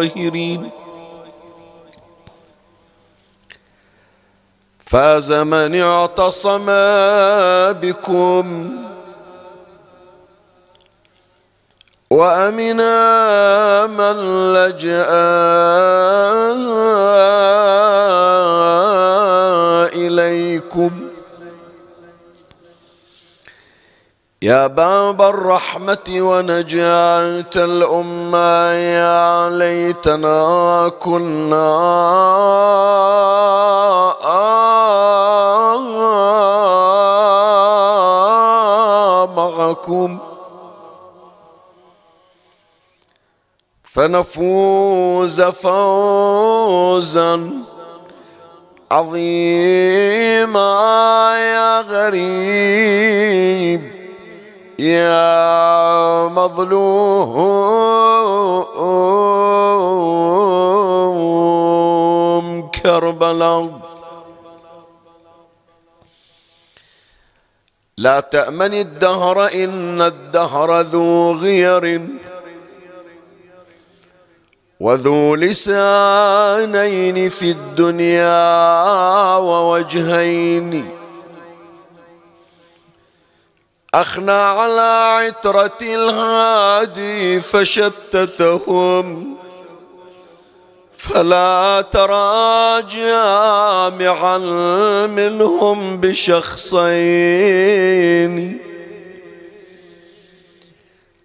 الطاهرين فاز من اعتصم بكم وامنا من لجأ إليكم. يا باب الرحمة ونجاة الأمة يا ليتنا كنا معكم. فنفوز فوزا عظيما يا غريب. يا مظلوم كربلاء لا تأمن الدهر إن الدهر ذو غير. وذو لسانين في الدنيا ووجهين. أخنى على عترة الهادي فشتتهم. فلا ترى جامعا منهم بشخصين.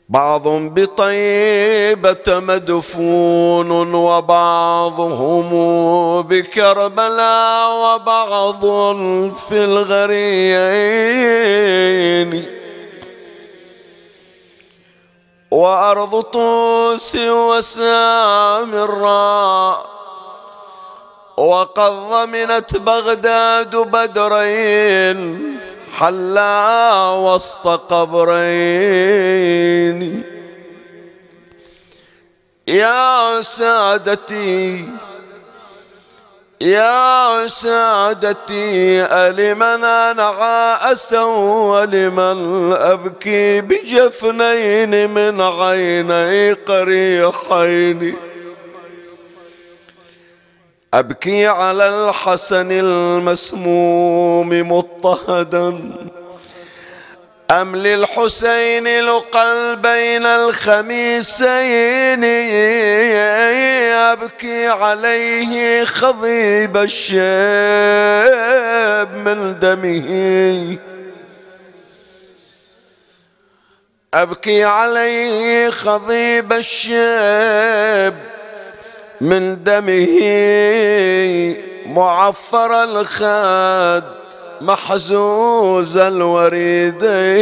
بعض بطيبة مدفون وبعضهم بكربلاء وبعض في الغريين. وأرض طوس وسامراء. وقد ضمنت بغداد بدرين. حلا وسط قبرين. يا سادتي يا سادتي ألمن أنعى أسا ولمن أبكي بجفنين من عيني قريحين. أبكي على الحسن المسموم مضطهدا. أم للحسين لقل بين الخميسين أبكي عليه خضيب الشيب من دمه. أبكي عليه خضيب الشيب من دمه معفر الخد محزوز الوريدين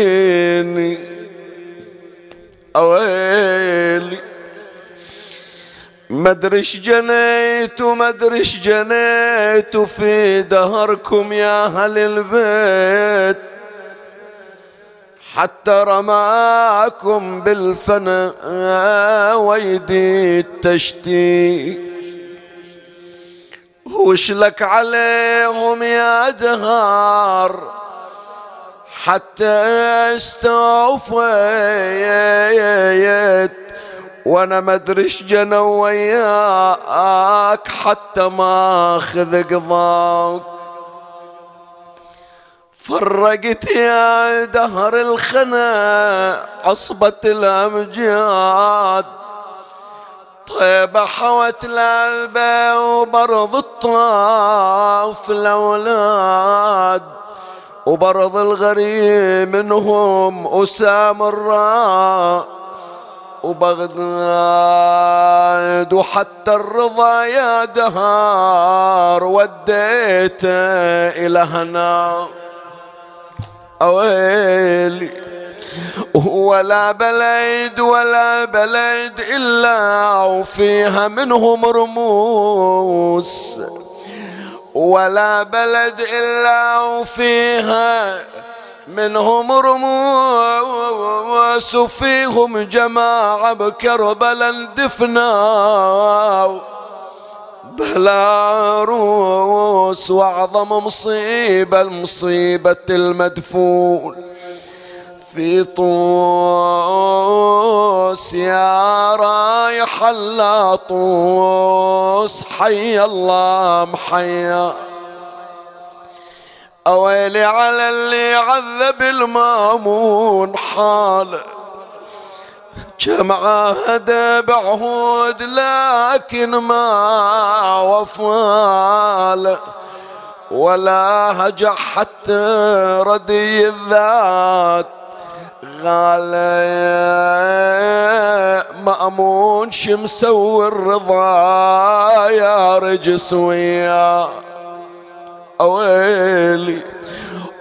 أويلي مدرش جنيت ومدرش جنيت في دهركم يا أهل البيت. حتى رماكم بالفنا ويدي التشتي وش لك عليهم يا دهار حتى استوفيت وأنا ما أدري جنى وياك حتى ما أخذ قضاك. فرقت يا دهر الخنا عصبة الأمجاد. طيبة حوت الألبة وبرض الطاف الأولاد. وبرض الغريب منهم أسام الراء. وبغداد وحتى الرضا يا دهار وديته إلى هنا. أويلي ولا بلد ولا بلد إلا وفيها منهم رموس ولا بلد إلا وفيها منهم رموس وفيهم جماعة بكربلا دفنا بلا روس واعظم مصيبة المصيبة المدفون. في طوس يا رايح طوس حي الله محيا. أويلي على اللي عذب المامون حاله. كم عهد بعهود لكن ما وفاله ولا هجع حتى ردي الذات. غالي مأمون شمسوي الرضا يا رجس ويا ويلي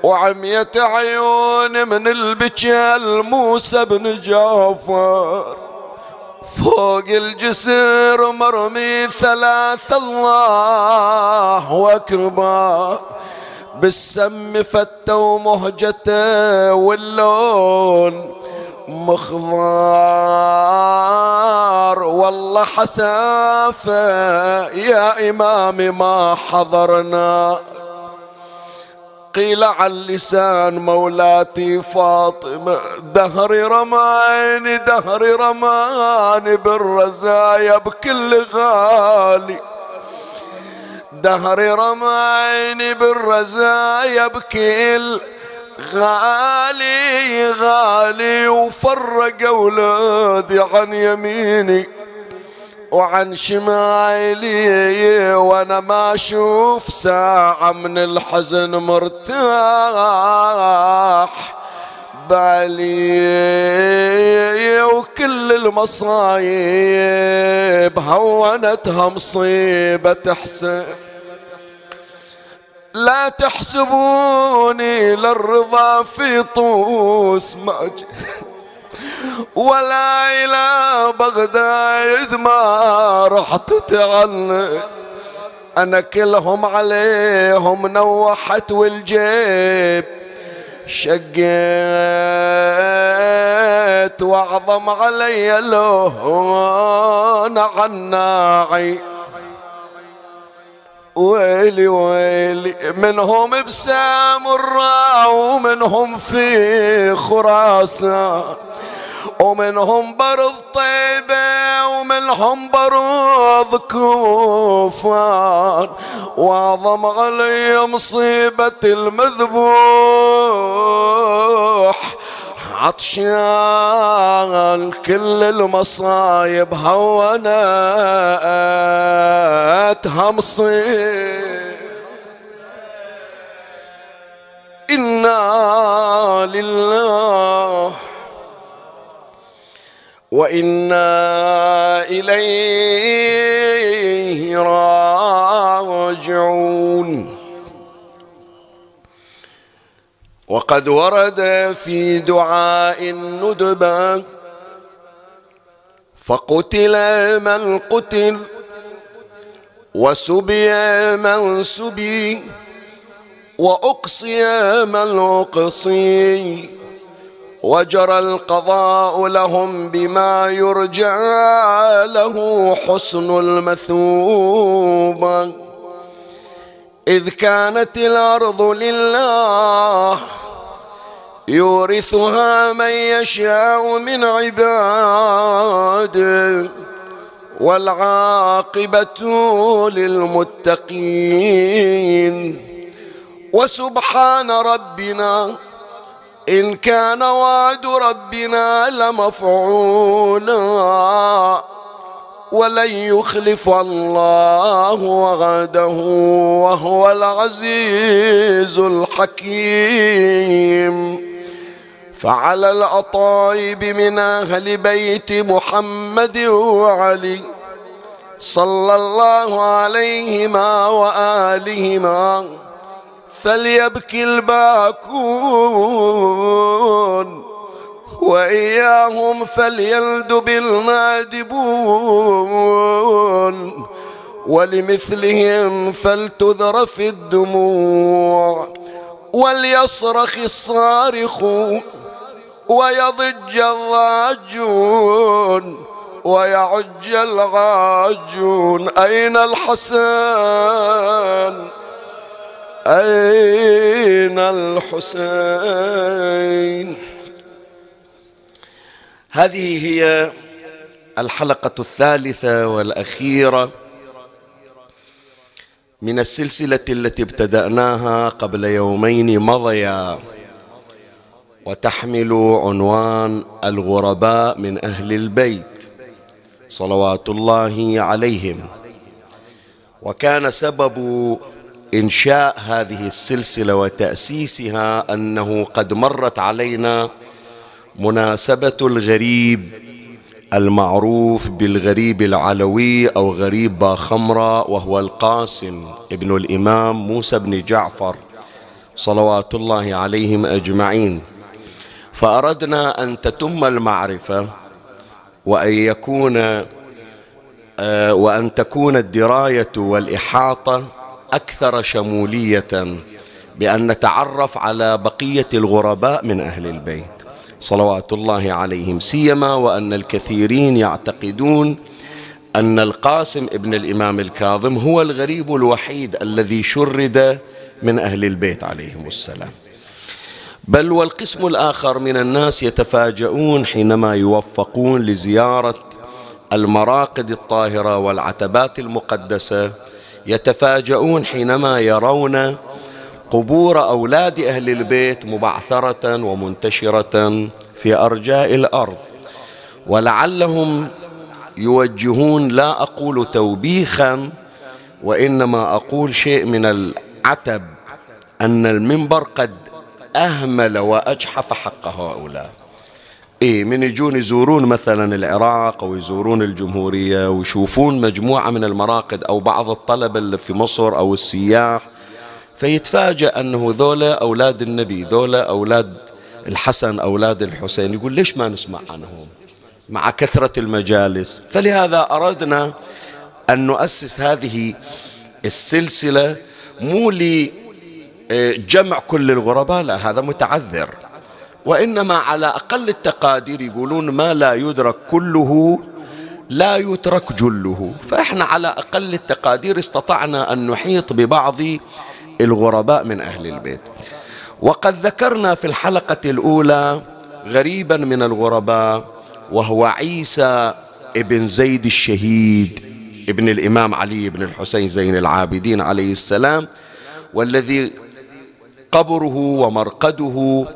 وعمية عيون من البكال موسى بن جعفر. فوق الجسر مرمي ثلاث الله واكبر بالسم فتة ومهجته واللون مخضار. والله حسافة يا إمامي ما حضرنا. قيل عن لسان مولاتي فاطمة دهري رماني دهري رماني بالرزايا بكل غالي. دهري رماني بالرزايا بكل غالي غالي وفرق أولادي عن يميني. وعن شمالي وأنا ما أشوف ساعة من الحزن مرتاح. بالي وكل المصايب هونتها مصيبة حسين لا تحسبوني للرضا في طوس ما ولا إلى بغداد ما رحت تعلق أنا كلهم عليهم نوحت والجيب. شقيت واعظم علي لون عناعي. ويلي ويلي منهم بسامرة ومنهم في خراسان. ومنهم برض طيبة ومنهم برض كوفان وأعظم علي مصيبة المذبوح. عطشان كل المصايب هوناتها مصيب. إنا لله وإنا إليه راجعون. وقد ورد في دعاء الندبة فقتل من قتل وسبي من سبي وأقصي من أقصي. وجرى القضاء لهم بما يرجى له حسن المثوبه إذ كانت الأرض لله يورثها من يشاء من عباده والعاقبة للمتقين. وسبحان ربنا إن كان وعد ربنا لمفعولا ولن يخلف الله وعده وهو العزيز الحكيم. فعلى الأطايب من أهل بيت محمد وعلي صلى الله عليهما وآلهما فليبكي الباكون وإياهم فليلدب النادبون ولمثلهم فلتذرف الدموع وليصرخ الصارخ ويضج الضاجون ويعج الغاجون أين الحسن؟ أين الحسين؟ هذه هي الحلقة الثالثة والأخيرة من السلسلة التي ابتدأناها قبل يومين مضيا وتحمل عنوان الغرباء من أهل البيت صلوات الله عليهم. وكان سبب إنشاء هذه السلسلة وتأسيسها أنه قد مرت علينا مناسبة الغريب المعروف بالغريب العلوي أو غريب باخمرة وهو القاسم ابن الإمام موسى بن جعفر صلوات الله عليهم أجمعين. فأردنا أن تتم المعرفة وأن يكون آه، وأن تكون الدراية والإحاطة أكثر شمولية بأن نتعرف على بقية الغرباء من أهل البيت. صلوات الله عليهم. سيما وأن الكثيرين يعتقدون أن القاسم ابن الإمام الكاظم هو الغريب الوحيد الذي شرد من أهل البيت عليهم السلام. بل والقسم الآخر من الناس يتفاجؤون حينما يوفقون لزيارة المراقد الطاهرة والعتبات المقدسة يتفاجؤون حينما يرون قبور أولاد أهل البيت مبعثرة ومنتشرة في أرجاء الأرض. ولعلهم يوجهون لا أقول توبيخا وإنما أقول شيء من العتب أن المنبر قد أهمل وأجحف حق هؤلاء. إيه من يجون يزورون مثلا العراق أو يزورون الجمهورية ويشوفون مجموعة من المراقد أو بعض الطلبة اللي في مصر أو السياح فيتفاجأ أنه ذولا أولاد النبي ذولا أولاد الحسن أولاد الحسين. يقول ليش ما نسمع عنهم؟ مع كثرة المجالس. فلهذا أردنا أن نؤسس هذه السلسلة مو لجمع كل الغرباء لا هذا متعذر. وإنما على أقل التقادير يقولون ما لا يدرك كله لا يترك جله. فإحنا على أقل التقادير استطعنا أن نحيط ببعض الغرباء من أهل البيت. وقد ذكرنا في الحلقة الأولى غريبا من الغرباء وهو عيسى ابن زيد الشهيد ابن الإمام علي بن الحسين زين العابدين عليه السلام والذي قبره ومرقده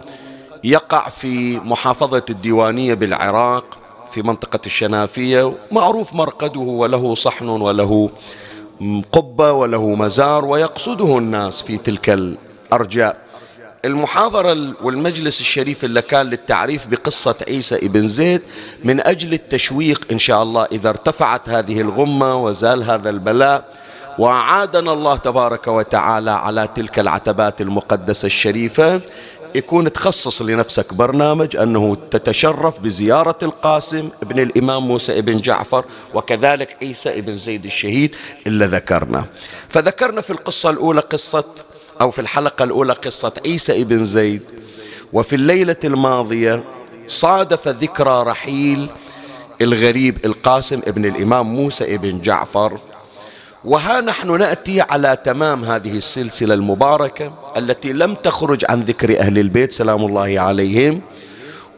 يقع في محافظة الديوانية بالعراق في منطقة الشنافية معروف مرقده وله صحن وله قبة وله مزار ويقصده الناس في تلك الأرجاء. المحاضرة والمجلس الشريف اللي كان للتعريف بقصة عيسى ابن زيد من أجل التشويق إن شاء الله إذا ارتفعت هذه الغمة وزال هذا البلاء وأعادنا الله تبارك وتعالى على تلك العتبات المقدسة الشريفة. يكون تخصص لنفسك برنامج أنه تتشرف بزيارة القاسم ابن الإمام موسى ابن جعفر وكذلك عيسى ابن زيد الشهيد اللي ذكرنا. فذكرنا في القصة الأولى قصة أو في الحلقة الأولى قصة عيسى ابن زيد. وفي الليلة الماضية صادف ذكرى رحيل الغريب القاسم ابن الإمام موسى ابن جعفر. وها نحن نأتي على تمام هذه السلسلة المباركة التي لم تخرج عن ذكر أهل البيت سلام الله عليهم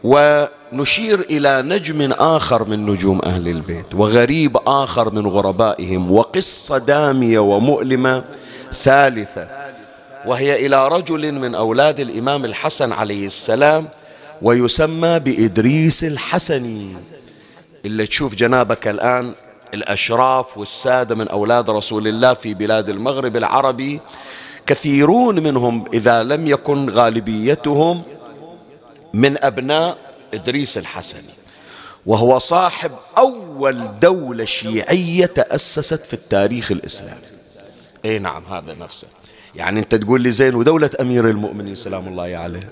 ونشير إلى نجم آخر من نجوم أهل البيت وغريب آخر من غربائهم وقصة دامية ومؤلمة ثالثة وهي إلى رجل من أولاد الإمام الحسن عليه السلام ويسمى بإدريس الحسني. اللي تشوف جنابك الآن الأشراف والسادة من أولاد رسول الله في بلاد المغرب العربي كثيرون منهم إذا لم يكن غالبيتهم من أبناء إدريس الحسني وهو صاحب أول دولة شيعية تأسست في التاريخ الإسلامي. أي نعم هذا نفسه. يعني أنت تقول لي زين ودولة أمير المؤمنين؟ سلام الله عليه.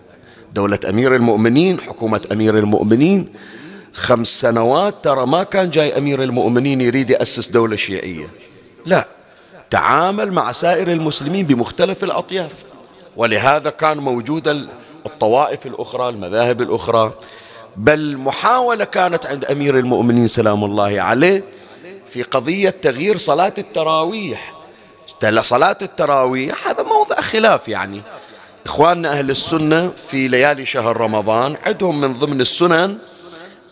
دولة أمير المؤمنين حكومة أمير المؤمنين خمس سنوات ترى ما كان جاي أمير المؤمنين يريد يأسس دولة شيعية. لا تعامل مع سائر المسلمين بمختلف الأطياف. ولهذا كان موجود الطوائف الأخرى المذاهب الأخرى. بل محاولة كانت عند أمير المؤمنين سلام الله عليه في قضية تغيير صلاة التراويح. صلاة التراويح هذا موضع خلاف يعني. إخواننا أهل السنة في ليالي شهر رمضان عندهم من ضمن السنن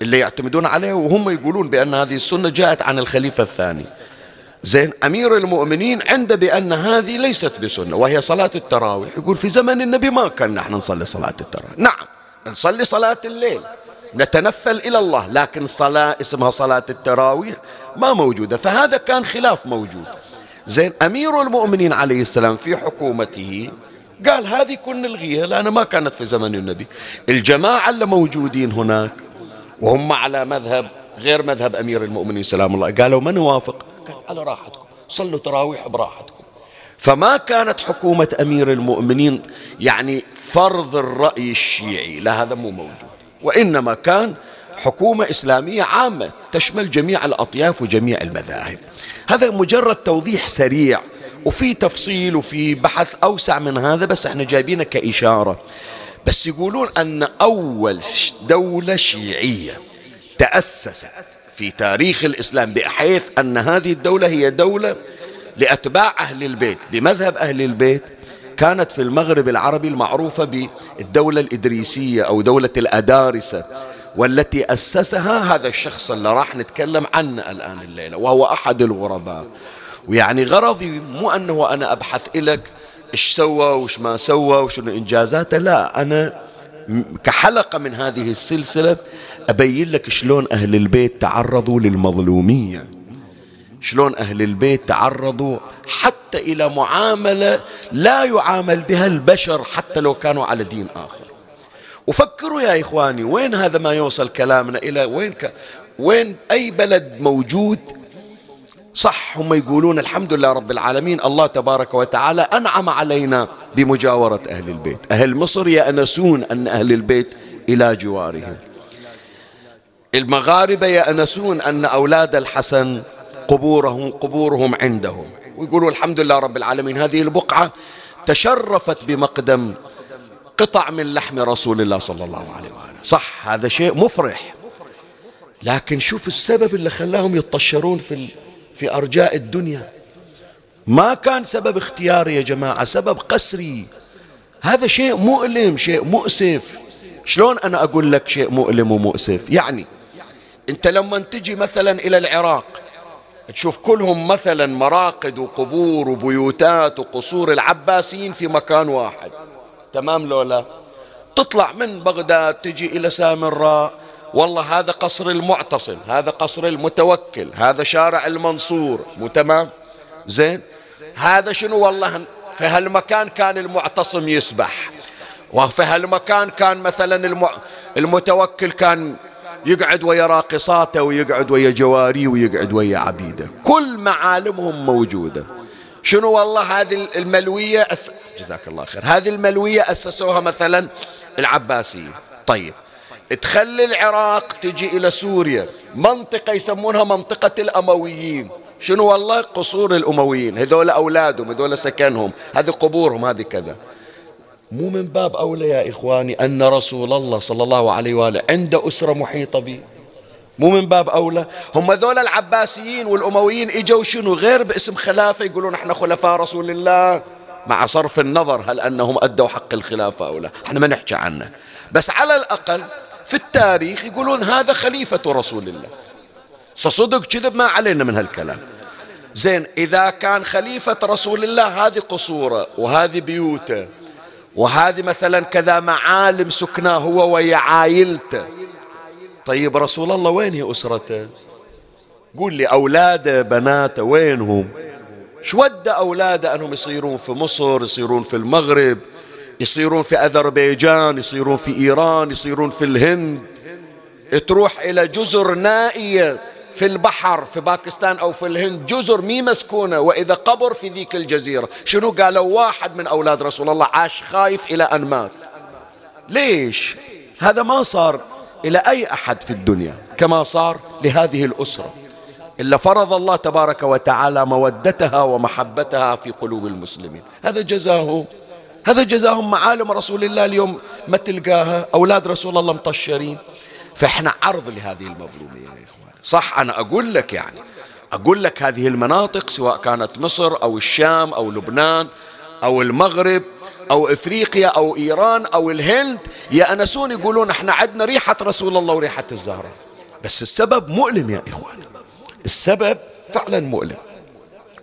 اللي يعتمدون عليه وهم يقولون بأن هذه السنة جاءت عن الخليفة الثاني. زين أمير المؤمنين عنده بأن هذه ليست بسنة وهي صلاة التراويح. يقول في زمن النبي ما كان نحن نصلي صلاة التراويح. نعم نصلي صلاة الليل نتنفل إلى الله لكن صلاة اسمها صلاة التراويح ما موجودة. فهذا كان خلاف موجود. زين أمير المؤمنين عليه السلام في حكومته قال هذه كن نلغيها لأنها ما كانت في زمن النبي. الجماعة اللي موجودين هناك وهم على مذهب غير مذهب أمير المؤمنين سلام الله. قالوا ما نوافق قال على راحتكم صلوا تراويح براحتكم. فما كانت حكومة أمير المؤمنين يعني فرض الرأي الشيعي لا هذا مو موجود. وإنما كان حكومة إسلامية عامة تشمل جميع الأطياف وجميع المذاهب. هذا مجرد توضيح سريع وفي تفصيل وفي بحث أوسع من هذا بس إحنا جايبينه كإشارة. بس يقولون أن أول دولة شيعية تأسست في تاريخ الإسلام بحيث أن هذه الدولة هي دولة لأتباع أهل البيت بمذهب أهل البيت كانت في المغرب العربي المعروفة بالدولة الإدريسية أو دولة الأدارسة والتي أسسها هذا الشخص اللي راح نتكلم عنه الآن الليلة وهو أحد الغرباء. ويعني غرضي مو أنه أنا أبحث لك إيش سوى وإيش ما سوى وشنو إنجازاته؟ لا أنا كحلقة من هذه السلسلة أبين لك شلون أهل البيت تعرضوا للمظلومية. شلون أهل البيت تعرضوا حتى إلى معاملة لا يعامل بها البشر حتى لو كانوا على دين آخر. وفكروا يا إخواني وين هذا ما يوصل كلامنا إلى وين ك... وين أي بلد موجود صح هم يقولون الحمد لله رب العالمين الله تبارك وتعالى أنعم علينا بمجاورة أهل البيت. أهل مصر يأنسون أن أهل البيت إلى جوارهم. المغاربة يأنسون أن أولاد الحسن قبورهم قبورهم عندهم. ويقولوا الحمد لله رب العالمين. هذه البقعة تشرفت بمقدم قطع من لحم رسول الله صلى الله عليه وآله. صح هذا شيء مفرح. لكن شوف السبب اللي خلاهم يتطشرون في في أرجاء الدنيا. ما كان سبب اختياري يا جماعة سبب قسري. هذا شيء مؤلم شيء مؤسف. شلون أنا أقول لك شيء مؤلم ومؤسف؟ يعني أنت لما تجي مثلا إلى العراق تشوف كلهم مثلا مراقد وقبور وبيوتات وقصور العباسيين في مكان واحد. تمام لولا؟ تطلع من بغداد تجي إلى سامراء. والله هذا قصر المعتصم هذا قصر المتوكل هذا شارع المنصور مو تمام؟ زين؟ هذا شنو والله؟ في هالمكان كان المعتصم يسبح. وفي هالمكان كان مثلا المتوكل كان يقعد ويا راقصاته ويقعد ويا جواريه ويقعد ويا عبيده. كل معالمهم موجودة. شنو والله هذه الملوية أس... جزاك الله خير. هذه الملوية أسسوها مثلا العباسيين. طيب. تخلي العراق تجي إلى سوريا. منطقة يسمونها منطقة الأمويين. شنو والله؟ قصور الأمويين. هذول أولادهم هذول سكنهم. هذه قبورهم هذه كذا. مو من باب أولى يا إخواني أن رسول الله صلى الله عليه وآله عنده أسرة محيطة به. مو من باب أولى. هم ذول العباسيين والأمويين إجوا شنو؟ غير باسم خلافة يقولون إحنا خلفاء رسول الله. مع صرف النظر هل أنهم أدوا حق الخلافة أو لا. إحنا ما نحكي عنه. بس على الأقل في التاريخ يقولون هذا خليفة رسول الله. صدق كذب ما علينا من هالكلام. زين إذا كان خليفة رسول الله هذه قصوره وهذه بيوته وهذه مثلا كذا معالم سكناه هو ويا عائلته. طيب رسول الله وين هي أسرته؟ قول لي أولاده بناته وينهم؟ شو ودى أولاده أنهم يصيرون في مصر يصيرون في المغرب؟ يصيرون في أذربيجان يصيرون في إيران يصيرون في الهند. تروح إلى جزر نائية في البحر في باكستان أو في الهند جزر مي مسكونة. وإذا قبر في ذيك الجزيرة شنو قالوا؟ واحد من أولاد رسول الله عاش خايف إلى أن مات. ليش؟ هذا ما صار إلى أي أحد في الدنيا كما صار لهذه الأسرة. إلا فرض الله تبارك وتعالى مودتها ومحبتها في قلوب المسلمين. هذا جزاهم هذا جزاهم معالم رسول الله اليوم. ما تلقاها؟ أولاد رسول الله مطشرين. فإحنا عرض لهذه المظلومية يا إخوان. صح أنا أقول لك يعني. أقول لك هذه المناطق سواء كانت مصر أو الشام أو لبنان أو المغرب أو إفريقيا أو إيران أو الهند يأنسون يقولون إحنا عندنا ريحة رسول الله وريحة الزهرة. بس السبب مؤلم يا إخوان. السبب فعلا مؤلم.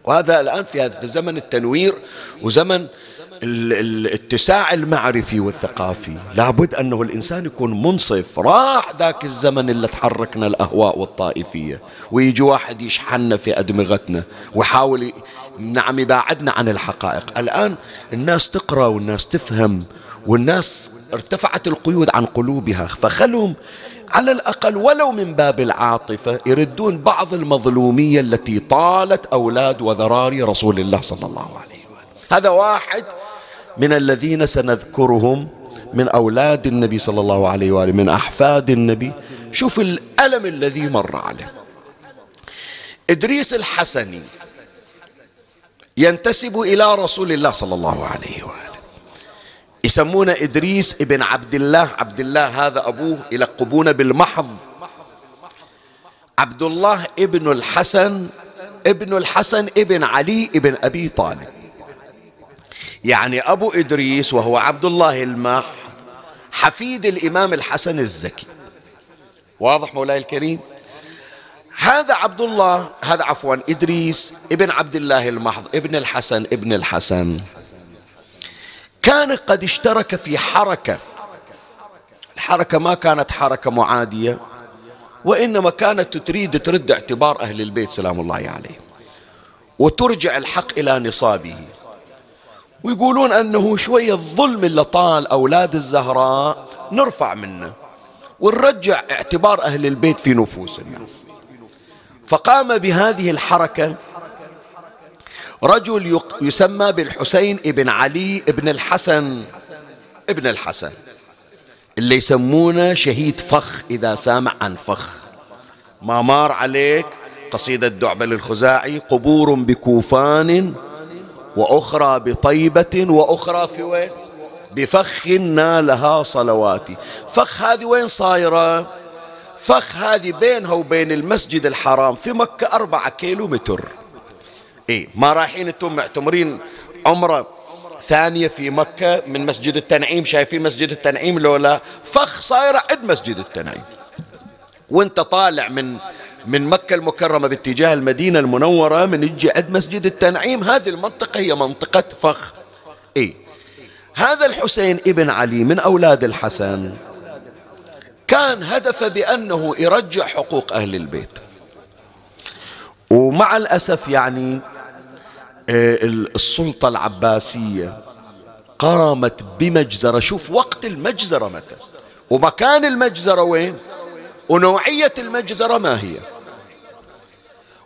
وهذا الآن في هذا في زمن التنوير وزمن الاتساع المعرفي والثقافي. لابد أنه الإنسان يكون منصف. راح ذاك الزمن اللي تحركنا الأهواء والطائفية. ويجي واحد يشحننا في أدمغتنا ويحاول نعم يباعدنا عن الحقائق. الآن الناس تقرأ والناس تفهم والناس ارتفعت القيود عن قلوبها. فخلهم على الأقل ولو من باب العاطفة يردون بعض المظلومية التي طالت أولاد وذراري رسول الله صلى الله عليه وسلم. هذا واحد من الذين سنذكرهم من أولاد النبي صلى الله عليه وآله من أحفاد النبي. شوف الألم الذي مر عليه. إدريس الحسني ينتسب إلى رسول الله صلى الله عليه وآله. يسمونه إدريس ابن عبد الله. عبد الله هذا أبوه يلقبونه بالمحض. عبد الله ابن الحسن ابن الحسن ابن علي ابن أبي طالب. يعني أبو إدريس وهو عبد الله المحض حفيد الإمام الحسن الزكي. واضح مولاي الكريم؟ هذا عبد الله هذا عفوا إدريس ابن عبد الله المحض ابن الحسن ابن الحسن. كان قد اشترك في حركة. الحركة ما كانت حركة معادية وإنما كانت تريد ترد اعتبار أهل البيت سلام الله عليه. وترجع الحق إلى نصابه. ويقولون أنه شوية الظلم اللي طال أولاد الزهراء نرفع منه. ونرجع اعتبار أهل البيت في نفوس الناس فقام بهذه الحركة رجل يسمى بالحسين ابن علي ابن الحسن. ابن الحسن. اللي يسمونه شهيد فخ إذا سامع عن فخ. ما مار عليك قصيدة دعبل الخزاعي قبور بكوفان وأخرى بطيبة وأخرى في وين؟ بفخ نالها صلواتي. فخ هذه وين صايرة؟ فخ هذه بينها وبين المسجد الحرام في مكة أربعة كيلو متر إيه ما رايحين أنتم معتمرين عمرة ثانية في مكة من مسجد التنعيم؟ شايفين مسجد التنعيم لولا؟ فخ صايرة عند مسجد التنعيم. وانت طالع من من مكة المكرمة باتجاه المدينة المنورة من يجي عند مسجد التنعيم. هذه المنطقة هي منطقة فخ. إيه. هذا الحسين ابن علي من أولاد الحسن. كان هدف بأنه يرجع حقوق أهل البيت. ومع الأسف يعني آه، السلطة العباسية قامت بمجزرة. شوف وقت المجزرة متى. ومكان المجزرة وين؟ ونوعية المجزرة ما هي؟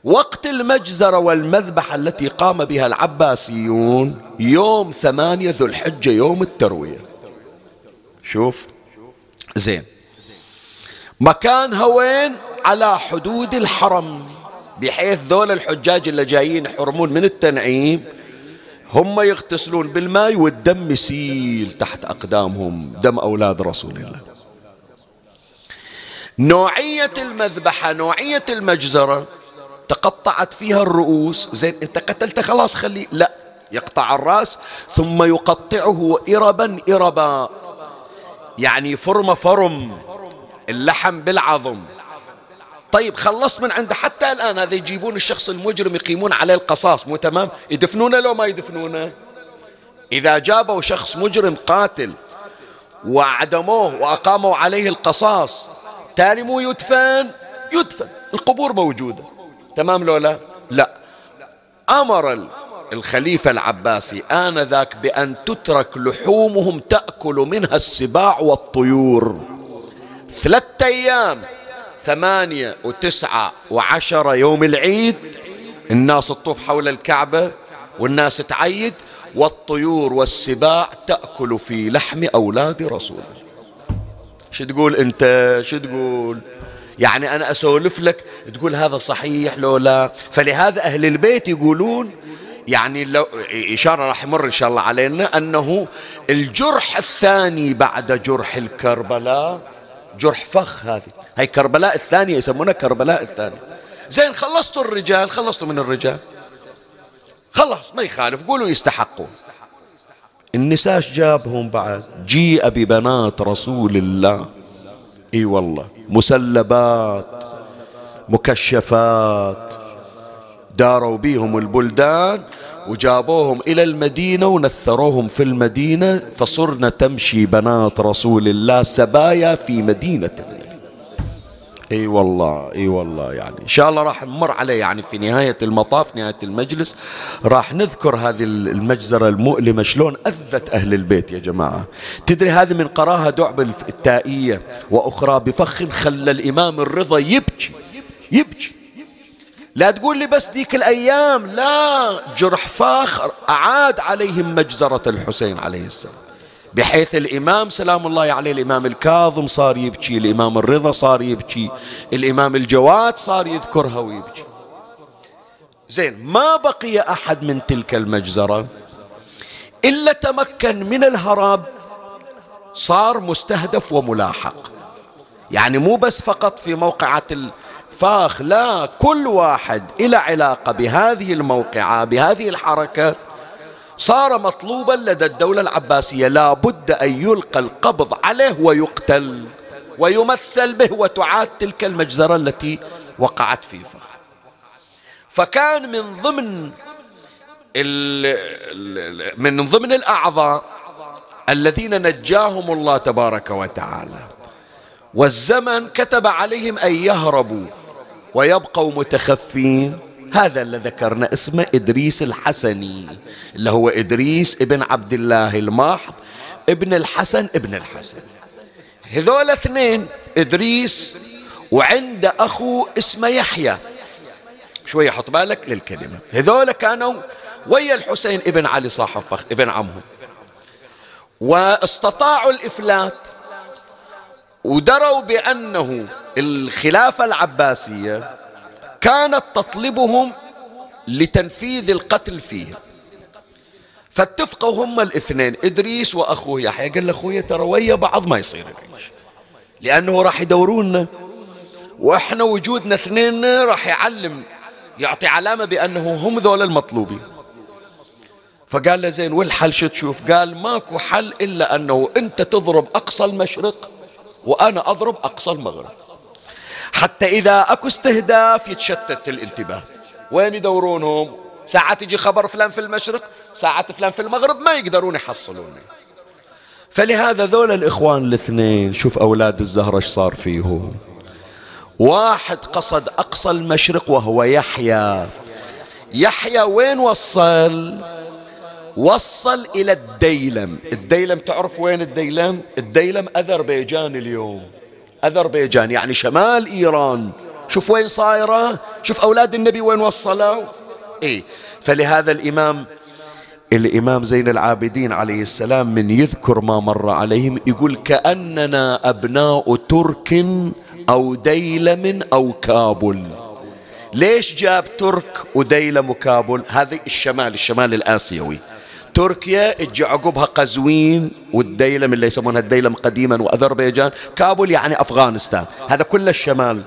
وقت المجزرة والمذبحة التي قام بها العباسيون يوم ثمانية ذو الحجة يوم التروية. شوف. زين. مكانها وين؟ على حدود الحرم بحيث ذول الحجاج اللي جايين يحرمون من التنعيم هم يغتسلون بالماء والدم يسيل تحت أقدامهم دم أولاد رسول الله. نوعية المذبحة نوعية المجزرة تقطعت فيها الرؤوس. زين انت قتلت خلاص خلي لا يقطع الرأس ثم يقطعه إربا إربا. يعني فرم فرم اللحم بالعظم. طيب خلصت من عنده حتى الآن هذا يجيبون الشخص المجرم يقيمون عليه القصاص مو تمام؟ يدفنونه لو ما يدفنونه؟ إذا جابوا شخص مجرم قاتل وعدموه وأقاموا عليه القصاص تالي مو يدفن. يدفن. القبور موجودة. تمام لو لا؟ أمر الخليفة العباسي آنذاك بأن تترك لحومهم تأكل منها السباع والطيور. ثلاثة أيام ثمانية وتسعة وعشرة يوم العيد الناس تطوف حول الكعبة والناس تعيد والطيور والسباع تأكل في لحم أولاد رسول شو تقول أنت؟ شو تقول؟ يعني أنا أسولف لك تقول هذا صحيح لو لا. فلهذا أهل البيت يقولون يعني لو إشارة راح يمر إن شاء الله علينا أنه الجرح الثاني بعد جرح الكربلاء جرح فخ هذه. هاي كربلاء الثانية يسمونها كربلاء الثانية. زين خلصتوا الرجال خلصتوا من الرجال. خلاص ما يخالف قولوا يستحقوا. النساء جابهم بعد؟ جيء ببنات رسول الله. إي والله. مسلبات مكشفات. داروا بيهم البلدان وجابوهم إلى المدينة ونثروهم في المدينة فصرنا تمشي بنات رسول الله سبايا في مدينة. إي والله إي والله يعني. إن شاء الله راح نمر عليه يعني في نهاية المطاف نهاية المجلس. راح نذكر هذه المجزرة المؤلمة شلون أذت أهل البيت يا جماعة. تدري هذه من قراها دعب التائية وأخرى بفخ خلى الإمام الرضا يبكي يبكي. لا تقول لي بس ديك الأيام لا. جرح فاخر أعاد عليهم مجزرة الحسين عليه السلام. بحيث الإمام سلام الله عليه الإمام الكاظم صار يبكي الإمام الرضا صار يبكي الإمام الجواد صار يذكرها ويبكي. زين ما بقي أحد من تلك المجزرة إلا تمكن من الهرب صار مستهدف وملاحق. يعني مو بس فقط في موقعة فاخ لا كل واحد إلى علاقة بهذه الموقعة بهذه الحركة صار مطلوبا لدى الدولة العباسية لا بد أن يلقى القبض عليه ويقتل ويمثل به وتعاد تلك المجزرة التي وقعت في فخ فكان من ضمن من ضمن الأعضاء الذين نجاهم الله تبارك وتعالى. والزمن كتب عليهم أن يهربوا ويبقوا متخفين. هذا اللي ذكرنا اسمه إدريس الحسني اللي هو إدريس ابن عبد الله الماحض ابن الحسن ابن الحسن. هذول اثنين إدريس وعنده أخو اسمه يحيى. شوية حط بالك للكلمة. هذول كانوا ويا الحسين ابن علي صاحب فخ ابن عمهم. واستطاعوا الإفلات ودروا بأنه الخلافة العباسية كانت تطلبهم لتنفيذ القتل فيه فاتفقوا هم الاثنين إدريس وأخوه يحيى. قال لأخويا ترى ويا بعض ما يصير العيش لأنه راح يدورونا وإحنا وجودنا اثنين راح يعلم يعطي علامة بأنه هم ذول المطلوبين. فقال له زين والحل شو تشوف؟ قال ماكو حل إلا أنه أنت تضرب أقصى المشرق وأنا أضرب أقصى المغرب. حتى إذا أكو استهداف يتشتت الانتباه. وين يدورونهم؟ ساعات يجي خبر فلان في المشرق ساعات فلان في المغرب ما يقدرون يحصلوني. فلهذا ذول الإخوان الاثنين شوف أولاد الزهرة إيش صار فيهم. واحد قصد أقصى المشرق وهو يحيى. يحيى وين وصل؟ وصل إلى الديلم. الديلم تعرف وين الديلم؟ الديلم أذربيجان اليوم. أذربيجان يعني شمال إيران. شوف وين صايرة؟ شوف أولاد النبي وين وصلوا؟ إيه. فلهذا الإمام الإمام زين العابدين عليه السلام من يذكر ما مر عليهم يقول كأننا أبناء ترك أو ديلم أو كابل. ليش جاب ترك وديلم وكابل؟ هذه الشمال الشمال الآسيوي. تركيا اجى عقبها قزوين والديلم اللي يسمونها الديلم قديما وأذربيجان كابول يعني أفغانستان. هذا كل الشمال.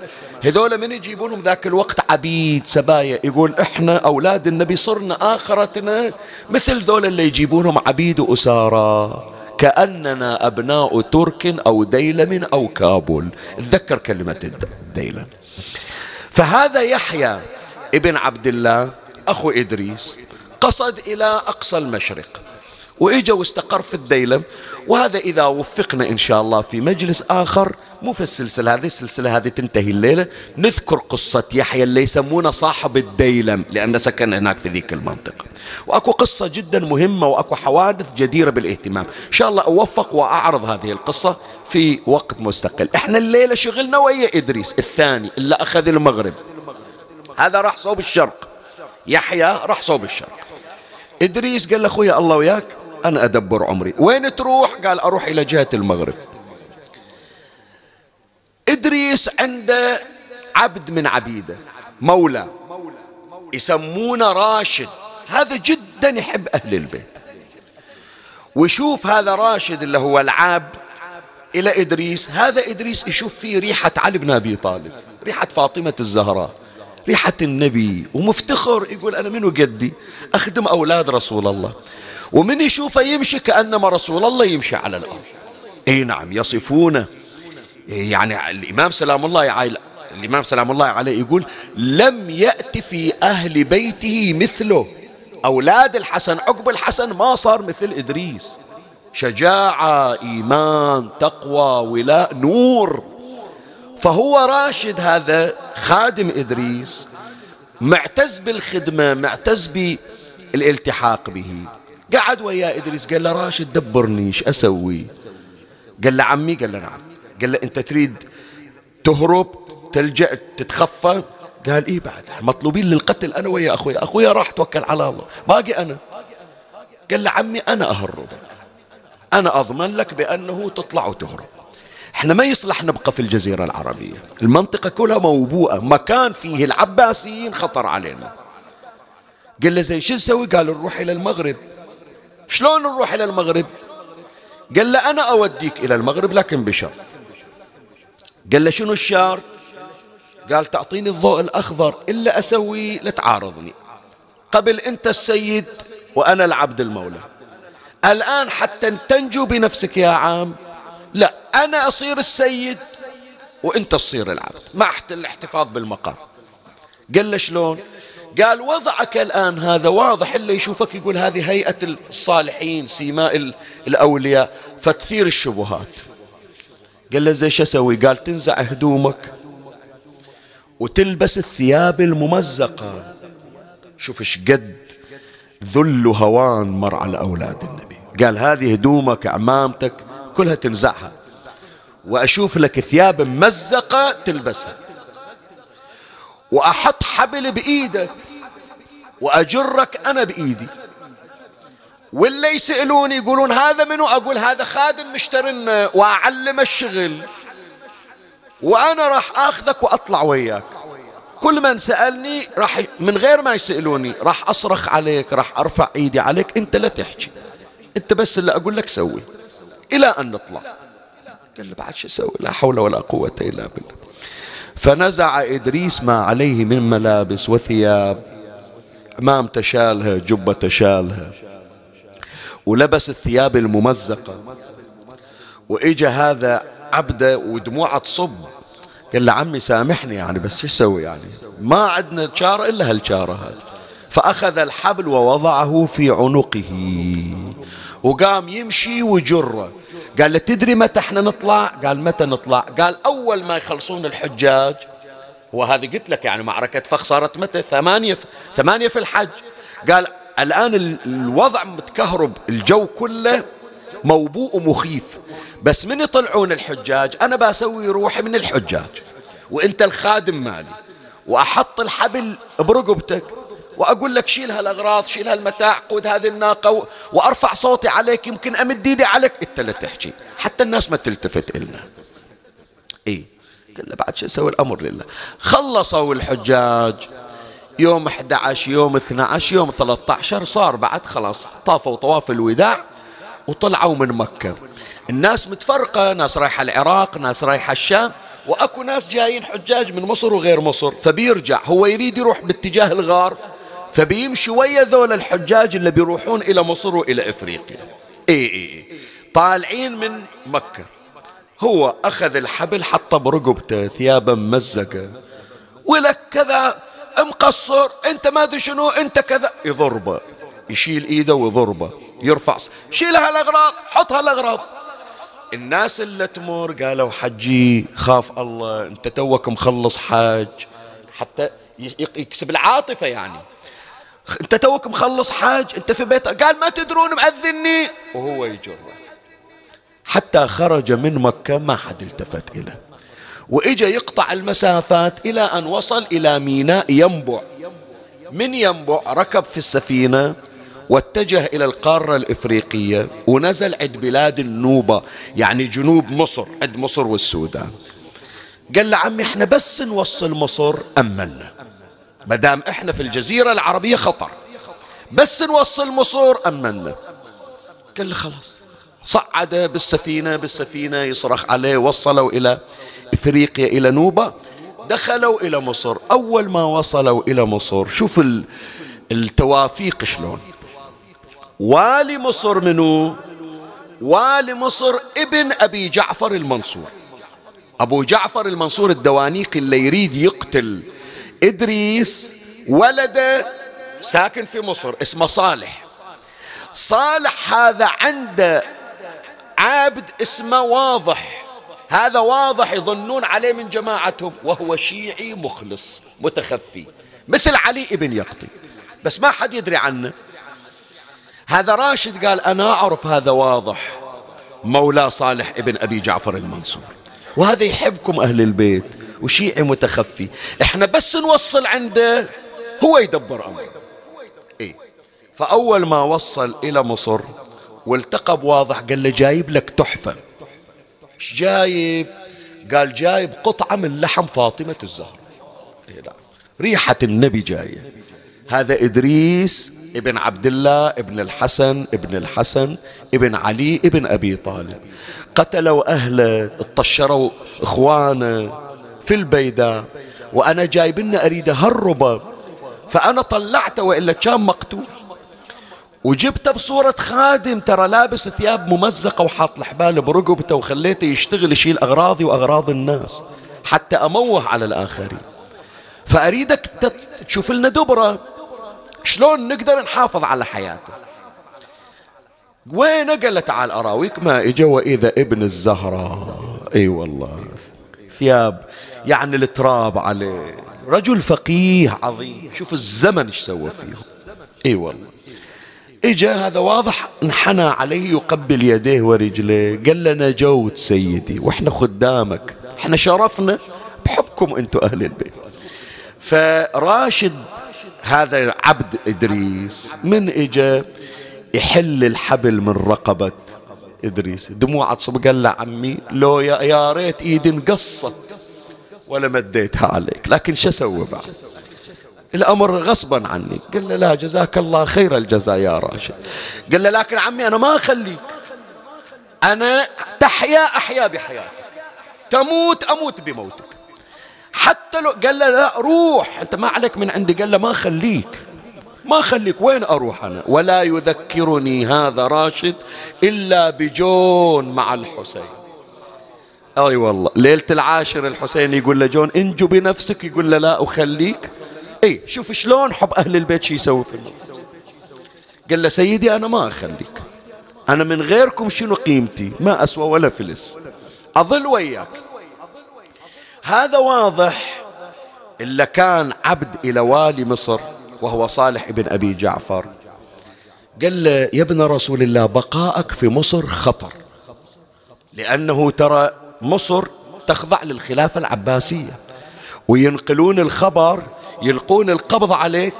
هذول من يجيبونهم ذاك الوقت عبيد سبايا يقول إحنا أولاد النبي صرنا آخرتنا. مثل ذول اللي يجيبونهم عبيد واسارى كأننا أبناء ترك أو ديلم أو كابول. تذكر كلمة الديلم. فهذا يحيى ابن عبد الله أخو إدريس. قصد إلى أقصى المشرق. وإجا واستقر في الديلم. وهذا إذا وفقنا إن شاء الله في مجلس آخر مو في السلسلة هذه السلسلة هذه تنتهي الليلة. نذكر قصة يحيى اللي يسمونه صاحب الديلم لأنه سكن هناك في ذيك المنطقة. وأكو قصة جدا مهمة وأكو حوادث جديرة بالاهتمام. إن شاء الله أوفق وأعرض هذه القصة في وقت مستقل. إحنا الليلة شغلنا ويا إدريس الثاني اللي أخذ المغرب. هذا راح صوب الشرق. يحيى راح صوب الشرق. إدريس قال أخويا الله وياك. أنا أدبر عمري. وين تروح؟ قال أروح إلى جهة المغرب. إدريس عنده عبد من عبيده مولى. يسمونه راشد. هذا جدا يحب أهل البيت. ويشوف هذا راشد اللي هو العبد إلى إدريس. هذا إدريس يشوف فيه ريحة علي بن أبي طالب ريحة فاطمة الزهراء. ريحة النبي ومفتخر يقول أنا منو قدي؟ أخدم أولاد رسول الله. ومن يشوفه يمشي كأنما رسول الله يمشي على الأرض. إي نعم يصفونه يعني الإمام سلام الله عليه الإمام سلام الله عليه يقول لم يأتي في أهل بيته مثله. أولاد الحسن عقب الحسن ما صار مثل إدريس. شجاعة إيمان تقوى ولاء نور. فهو راشد هذا خادم إدريس معتز بالخدمة معتز بالالتحاق به. قعد ويا إدريس قال له راشد دبرني إيش أسوي؟ قال له عمي قال له نعم. قال له أنت تريد تهرب تلجأ تتخفى؟ قال إيه بعد؟ مطلوبين للقتل أنا ويا أخوي أخوي راح توكل على الله. باقي أنا. قال له عمي أنا أهرب. أنا أضمن لك بأنه تطلع وتهرب. إحنا ما يصلح نبقى في الجزيرة العربية. المنطقة كلها موبوءة. مكان فيه العباسيين خطر علينا. قال له زين شو نسوي؟ قال نروح إلى المغرب. شلون نروح إلى المغرب؟ قال له أنا أوديك إلى المغرب لكن بشرط. قال له شنو الشرط؟ قال تعطيني الضوء الأخضر إلا أسوي لا تعارضني قبل أنت السيد وأنا العبد المولى. الآن حتى تنجو بنفسك يا عام. لا أنا أصير السيد وأنت تصير العبد. مع الاحتفاظ بالمقام. قال له شلون؟ قال وضعك الآن هذا واضح اللي يشوفك يقول هذه هيئة الصالحين سيماء الأولياء فتثير الشبهات. قال له زي شو أسوي؟ قال تنزع هدومك وتلبس الثياب الممزقة. شوف إيش قد ذل هوان مر على أولاد النبي. قال هذه هدومك عمامتك كلها تنزعها وأشوف لك ثياب ممزقة تلبسها. وأحط حبل بإيدك وأجرك أنا بإيدي. واللي يسألوني يقولون هذا منو؟ أقول هذا خادم مشترنا وأعلم الشغل. وأنا راح أخذك وأطلع وياك. كل من سألني راح من غير ما يسألوني راح أصرخ عليك راح أرفع إيدي عليك. أنت لا تحكي. أنت بس اللي أقول لك سوي. إلى أن نطلع. قال له بعد شو أسوي؟ لا حول ولا قوة إلا بالله. فنزع إدريس ما عليه من ملابس وثياب. عمام تشالها جبة تشالها. ولبس الثياب الممزقة. وإجا هذا عبده ودموعه تصب. قال له عمي سامحني يعني بس شو أسوي يعني؟ ما عندنا شارة إلا هالشارة هذه. فأخذ الحبل ووضعه في عنقه. وقام يمشي وجره قال له تدري متى إحنا نطلع؟ قال متى نطلع؟ قال أول ما يخلصون الحجاج. هو هذه قلت لك يعني معركة فخ صارت متى؟ ثمانية في ثمانية في الحج. قال الآن الوضع متكهرب الجو كله موبوء ومخيف. بس من يطلعون الحجاج؟ أنا بسوي روحي من الحجاج. وإنت الخادم مالي. وأحط الحبل برقبتك. وأقول لك شيل هالأغراض شيل هالمتاع قود هذه الناقة وأرفع صوتي عليك يمكن أمد إيدي عليك. أنت لا تحكي. حتى الناس ما تلتفت إلنا. إيه قال بعد شو أسوي؟ الأمر لله. خلصوا الحجاج. يوم 11 يوم 12 يوم 13 صار بعد خلاص. طافوا طواف الوداع وطلعوا من مكة. الناس متفرقة ناس رايحة العراق ناس رايحة الشام وأكو ناس جايين حجاج من مصر وغير مصر. فبيرجع هو يريد يروح باتجاه الغار. فبيمشي ويا ذول الحجاج اللي بيروحون إلى مصر وإلى إفريقيا. اي اي, إي. طالعين من مكة. هو أخذ الحبل حطه برقبته ثيابه ممزقة ولك كذا مقصر أنت ما أدري شنو أنت كذا. يضربه. يشيل إيده ويضربه. يرفع شيل هالأغراض حط هالأغراض. الناس اللي تمر قالوا حجي خاف الله أنت توك مخلص حاج. حتى يكسب العاطفة يعني. انت توك مخلص حاج انت في بيت قال ما تدرون مأذني. وهو يجره حتى خرج من مكة ما حد التفت إليه. وإجا يقطع المسافات إلى أن وصل إلى ميناء ينبع. من ينبع؟ ركب في السفينة واتجه إلى القارة الإفريقية ونزل عند بلاد النوبة يعني جنوب مصر عند مصر والسودان. قال له عمي إحنا بس نوصل مصر أمنا ما دام إحنا في الجزيرة العربية خطر. بس نوصل مصر أمنا قال له خلاص. صعد بالسفينة بالسفينة يصرخ عليه وصلوا إلى إفريقيا إلى نوبة. دخلوا إلى مصر. أول ما وصلوا إلى مصر شوف التوافيق شلون. والي مصر منو؟ والي مصر ابن أبي جعفر المنصور. أبو جعفر المنصور الدوانيقي اللي يريد يقتل إدريس ولده ساكن في مصر اسمه صالح. صالح هذا عنده عابد اسمه واضح. هذا واضح يظنون عليه من جماعتهم وهو شيعي مخلص متخفي مثل علي ابن يقطي. بس ما حد يدري عنه. هذا راشد قال أنا أعرف هذا واضح. مولاه صالح ابن أبي جعفر المنصور. وهذا يحبكم أهل البيت. وشيعي متخفي. إحنا بس نوصل عنده هو يدبر أمره. إيه؟ فأول ما وصل إلى مصر والتقى بواضح قال له جايب لك تحفة. إيش جايب؟ قال جايب قطعة من لحم فاطمة الزهراء إيه لا. ريحة النبي جاية. هذا إدريس ابن عبد الله ابن الحسن ابن الحسن ابن علي ابن أبي طالب. قتلوا أهله اطشروا إخوانه. في البيداء وأنا جايب لنا أريد أهربه فأنا طلعته وإلا كان مقتول. وجبته بصورة خادم ترى لابس ثياب ممزقة وحاط الحبال برقبته وخليته يشتغل يشيل أغراضي وأغراض الناس حتى أموه على الآخرين. فأريدك تشوف لنا دبرة. شلون نقدر نحافظ على حياته؟ وين قال تعال أراويك ما إجا وإذا ابن الزهراء. أي والله. ثياب يعني التراب عليه. رجل فقيه عظيم. شوف الزمن إيش سوى فيه. إي والله. إجا هذا واضح انحنى عليه يقبل يديه ورجليه. قال لنا جوت سيدي وإحنا خدامك. إحنا شرفنا بحبكم أنتم أهل البيت. فراشد هذا عبد إدريس من إجا يحل الحبل من رقبة إدريس. دموع قال له عمي لو يا, يا ريت إيدي انقصت ولا مديتها عليك. لكن شو أسوي بعد؟ الأمر غصبا عني. قال له لا جزاك الله خير الجزاء يا راشد. قال له لكن عمي أنا ما أخليك. أنا تحيا أحيا بحياتك. تموت أموت بموتك. حتى لو قال له لا روح. أنت ما عليك من عندي. قال له ما خليك ما خليك وين أروح أنا؟ ولا يذكرني هذا راشد إلا بجون مع الحسين. أي أيوة والله ليلة العاشر الحسين يقول له جون انجو بنفسك يقول له لا أخليك. إي شوف شلون حب أهل البيت شو يسوي في النفس. قال له سيدي أنا ما أخليك. أنا من غيركم شنو قيمتي؟ ما اسوى ولا فلس. أظل وياك. هذا واضح إلا كان عبد إلى والي مصر. وهو صالح ابن أبي جعفر. قال له يا ابن رسول الله بقاءك في مصر خطر لأنه ترى مصر تخضع للخلافة العباسية وينقلون الخبر يلقون القبض عليك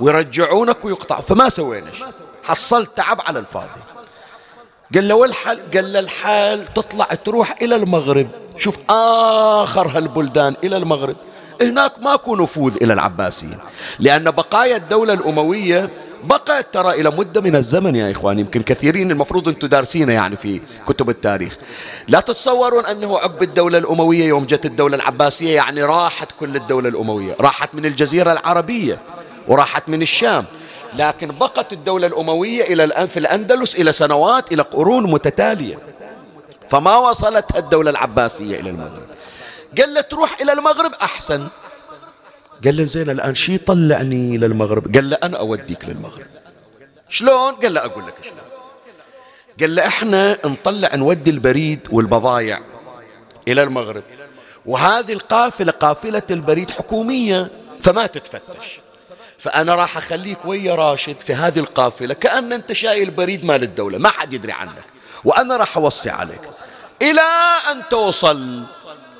ويرجعونك ويقطع. فما سوينا حصلت تعب على الفاضي. قال له والحل قال له الحال تطلع تروح إلى المغرب. شوف آخر هالبلدان إلى المغرب. هناك ماكو نفوذ إلى العباسيين لأن بقايا الدولة الأموية بقيت ترى إلى مدة من الزمن يا إخوان يمكن كثيرين المفروض أنتم دارسينه يعني في كتب التاريخ. لا تتصورون أنه عقب الدولة الأموية يوم جت الدولة العباسية يعني راحت كل الدولة الأموية. راحت من الجزيرة العربية وراحت من الشام. لكن بقت الدولة الأموية إلى الآن في الأندلس إلى سنوات إلى قرون متتالية. فما وصلت الدولة العباسية إلى المغرب قال له تروح إلى المغرب أحسن. قال له زين الآن شي طلعني للمغرب قال له أنا أوديك للمغرب. شلون؟ قال له أقول لك شلون. قال له إحنا نطلع نودي البريد والبضايع إلى المغرب. وهذه القافلة قافلة البريد حكومية فما تتفتش. فأنا راح أخليك ويا راشد في هذه القافلة كأن أنت شايل بريد مال الدولة ما حد يدري عنك. وأنا راح أوصي عليك. إلى أن توصل.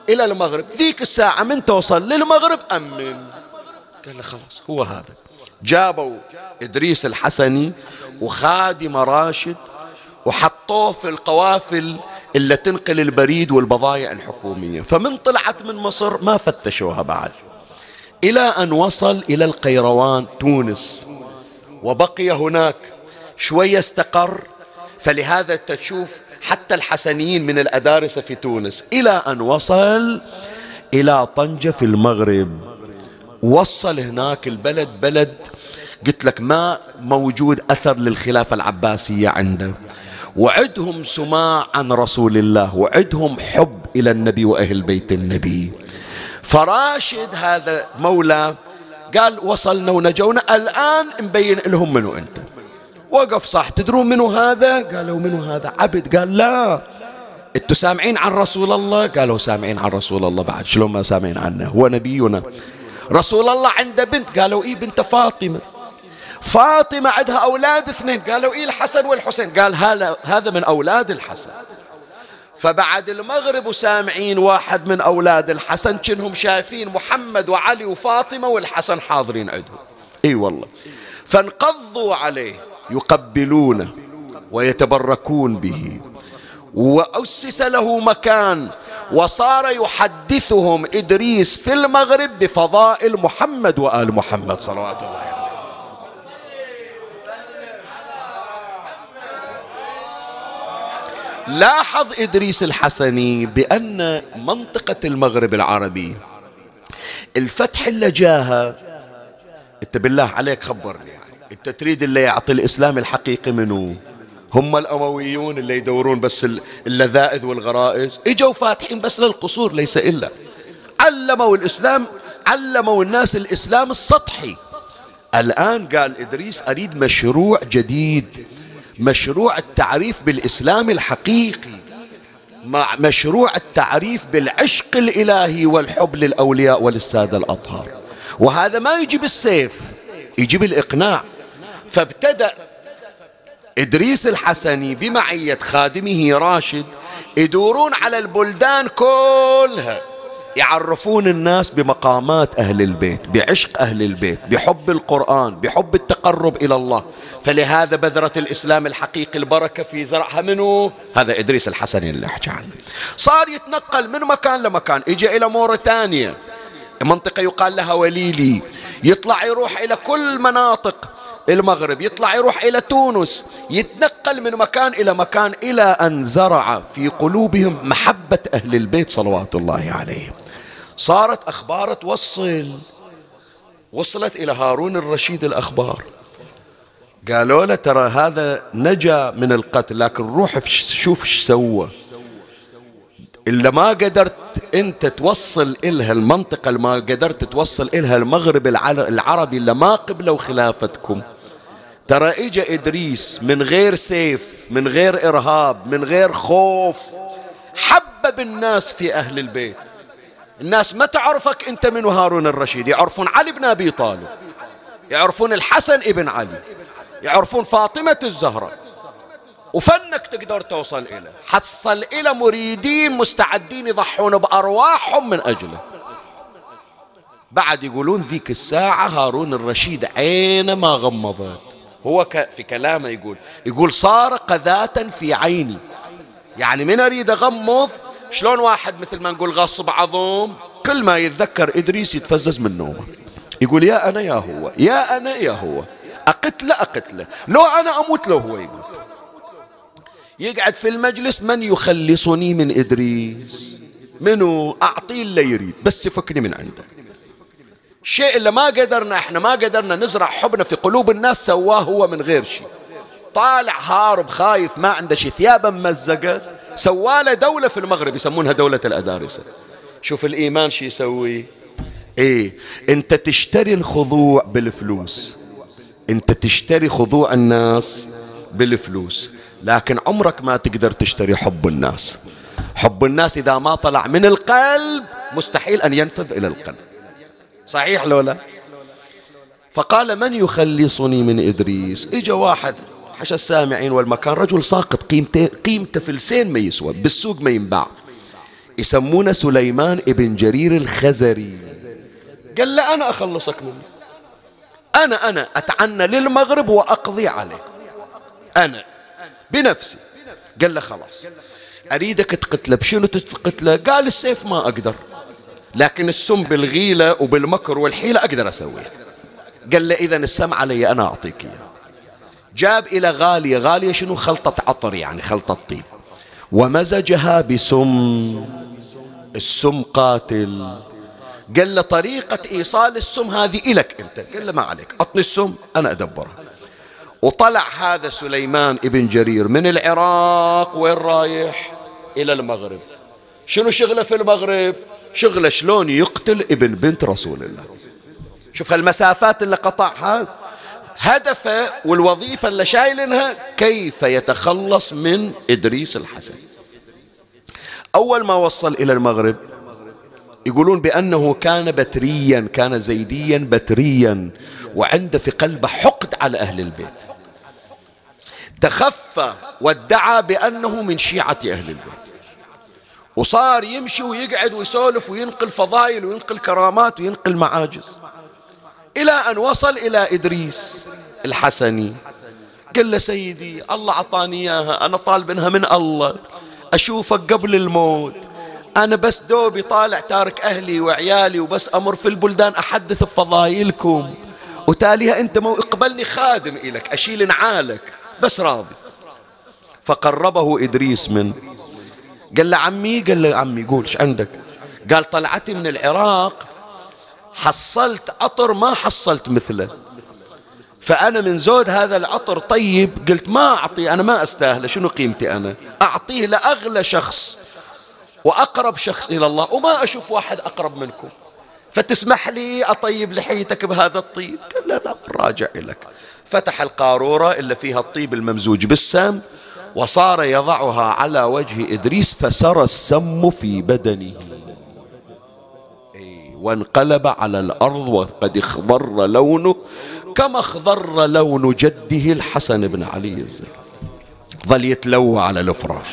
إلى المغرب. ذيك الساعة من توصل للمغرب أمن. قال له خلاص هو هذا. جابوا إدريس الحسني وخادم راشد وحطوه في القوافل اللي تنقل البريد والبضائع الحكومية. فمن طلعت من مصر ما فتشوها بعد. إلى أن وصل إلى القيروان تونس وبقي هناك. شوية استقر. فلهذا تشوف حتى الحسنيين من الأدارسة في تونس. إلى أن وصل إلى طنجة في المغرب. وصل هناك البلد بلد قلت لك ما موجود أثر للخلافة العباسية عنده. وعدهم سماع عن رسول الله وعدهم حب إلى النبي وأهل بيت النبي. فراشد هذا مولى قال وصلنا ونجونا الآن مبين لهم منو أنت. وقف صح تدرون منو هذا؟ قالوا منو هذا؟ عبد قال لا. أنتوا سامعين عن رسول الله؟ قالوا سامعين عن رسول الله بعد. شلون ما سامعين عنه؟ هو نبينا. رسول الله عنده بنت؟ قالوا إيه بنت فاطمة. فاطمة عندها أولاد اثنين. قالوا إيه الحسن والحسين؟ قال هذا من أولاد الحسن. فبعد المغرب وسامعين واحد من أولاد الحسن. كنهم شايفين محمد وعلي وفاطمة والحسن حاضرين عندهم. إي والله. فانقضوا عليه. يقبلونه ويتبركون به. وأسس له مكان وصار يحدثهم إدريس في المغرب بفضائل محمد وآل محمد صلوات الله عليه. لاحظ إدريس الحسني بأن منطقة المغرب العربي الفتح اللي جاها إنت بالله عليك خبرني. انت تريد اللي يعطي الإسلام الحقيقي منه؟ هم الأمويون اللي يدورون بس اللذائذ والغرائز. إجوا فاتحين بس للقصور ليس إلا. علموا الإسلام علموا الناس الإسلام السطحي. الآن قال إدريس أريد مشروع جديد مشروع التعريف بالإسلام الحقيقي. مع مشروع التعريف بالعشق الإلهي والحب للأولياء وللسادة الأطهار. وهذا ما يجي بالسيف يجي بالإقناع فابتدأ إدريس الحسني بمعية خادمه راشد يدورون على البلدان كلها. يعرفون الناس بمقامات أهل البيت بعشق أهل البيت بحب القرآن بحب التقرب إلى الله. فلهذا بذرة الإسلام الحقيقي البركة في زرعها منه هذا إدريس الحسني اللي أحكي عنه. صار يتنقل من مكان لمكان إجا إلى موريتانيا. منطقة يقال لها وليلي. يطلع يروح إلى كل مناطق. المغرب يطلع يروح إلى تونس يتنقل من مكان إلى مكان إلى أن زرع في قلوبهم محبة أهل البيت صلوات الله عليهم. صارت أخبار توصل. وصلت إلى هارون الرشيد الأخبار. قالوا له ترى هذا نجا من القتل لكن روح شوف إيش سوى. إلا ما قدرت أنت توصل إلها المنطقة اللي ما قدرت توصل إلها المغرب العربي اللي ما قبلوا خلافتكم. ترى إجا إدريس من غير سيف من غير إرهاب من غير خوف حبب الناس في أهل البيت. الناس ما تعرفك أنت من هارون الرشيد يعرفون علي بن أبي طالب يعرفون الحسن ابن علي يعرفون فاطمة الزهراء. وفنك تقدر توصل إليه حصل إلى مريدين مستعدين يضحون بأرواحهم من أجله. بعد يقولون ذيك الساعة هارون الرشيد عينه ما غمضت. هو في كلامه يقول يقول صار قذاة في عيني. يعني من أريد أغمض؟ شلون واحد مثل ما نقول غصب عظم كل ما يتذكر إدريس يتفزز من نومه. يقول يا أنا يا هو يا أنا يا هو. أقتله أقتله. لو أنا أموت لو هو يموت. يقعد في المجلس من يخلصني من إدريس؟ منو؟ أعطيه اللي يريد بس يفكني من عنده. الشيء اللي ما قدرنا إحنا ما قدرنا نزرع حبنا في قلوب الناس سواه هو من غير شيء. طالع هارب خايف ما عنده شيء ثيابه ممزقة سواله دولة في المغرب يسمونها دولة الأدارسة. شوف الإيمان شو يسوي؟ إيه أنت تشتري الخضوع بالفلوس. أنت تشتري خضوع الناس بالفلوس. لكن عمرك ما تقدر تشتري حب الناس. حب الناس إذا ما طلع من القلب مستحيل أن ينفذ إلى القلب. صحيح لو لا؟ فقال من يخلصني من إدريس؟ إجا واحد حشى السامعين والمكان رجل ساقط قيمته, قيمته فلسين ما يسوى بالسوق ما ينباع. يسمونه سليمان ابن جرير الخزري. قال له أنا أخلصك منه. أنا أنا أتعنى للمغرب وأقضي عليه أنا بنفسي. قال له خلاص. أريدك تقتله. بشنو تقتله؟ قال السيف ما أقدر. لكن السم بالغيلة وبالمكر والحيلة أقدر أسويه. قال له إذا السم علي أنا أعطيك إياه جاب إلى غالية غالية شنو؟ خلطة عطر يعني خلطة طيب. ومزجها بسم. السم قاتل. قال له طريقة إيصال السم هذه إلك أنت. قال له ما عليك أعطني السم أنا أدبرها وطلع هذا سليمان ابن جرير من العراق وين رايح؟ إلى المغرب. شنو شغله في المغرب؟ شغله شلون يقتل ابن بنت رسول الله. شوف هالمسافات اللي قطعها هدفه والوظيفة اللي شايلنها كيف يتخلص من إدريس الحسن. أول ما وصل إلى المغرب يقولون بأنه كان بتريا كان زيديا بتريا وعنده في قلبه حقد على أهل البيت. تخفى وادعى بأنه من شيعة أهل البيت. وصار يمشي ويقعد ويسولف وينقل فضائل وينقل كرامات وينقل معاجز. إلى أن وصل إلى إدريس الحسني. قال له سيدي الله أعطاني إياها أنا طالب منها من الله. أشوفك قبل الموت. أنا بس دوبي طالع تارك أهلي وعيالي وبس أمر في البلدان أحدث بفضايلكم. وتاليها أنت مو اقبلني خادم إلك أشيل نعالك بس راضي. فقربه إدريس من قال له عمي قال له عمي قول إيش عندك؟ قال طلعتي من العراق حصلت عطر ما حصلت مثله. فأنا من زود هذا العطر طيب قلت ما أعطي أنا ما أستاهله شنو قيمتي أنا؟ أعطيه لأغلى شخص وأقرب شخص إلى الله وما أشوف واحد أقرب منكم. فتسمح لي أطيب لحيتك بهذا الطيب؟ قال لا لا راجع لك فتح القارورة اللي فيها الطيب الممزوج بالسم وصار يضعها على وجه إدريس فسرى السم في بدنه. وانقلب على الأرض وقد اخضر لونه كما اخضر لون جده الحسن بن علي. الزكي ظل يتلوى على الفراش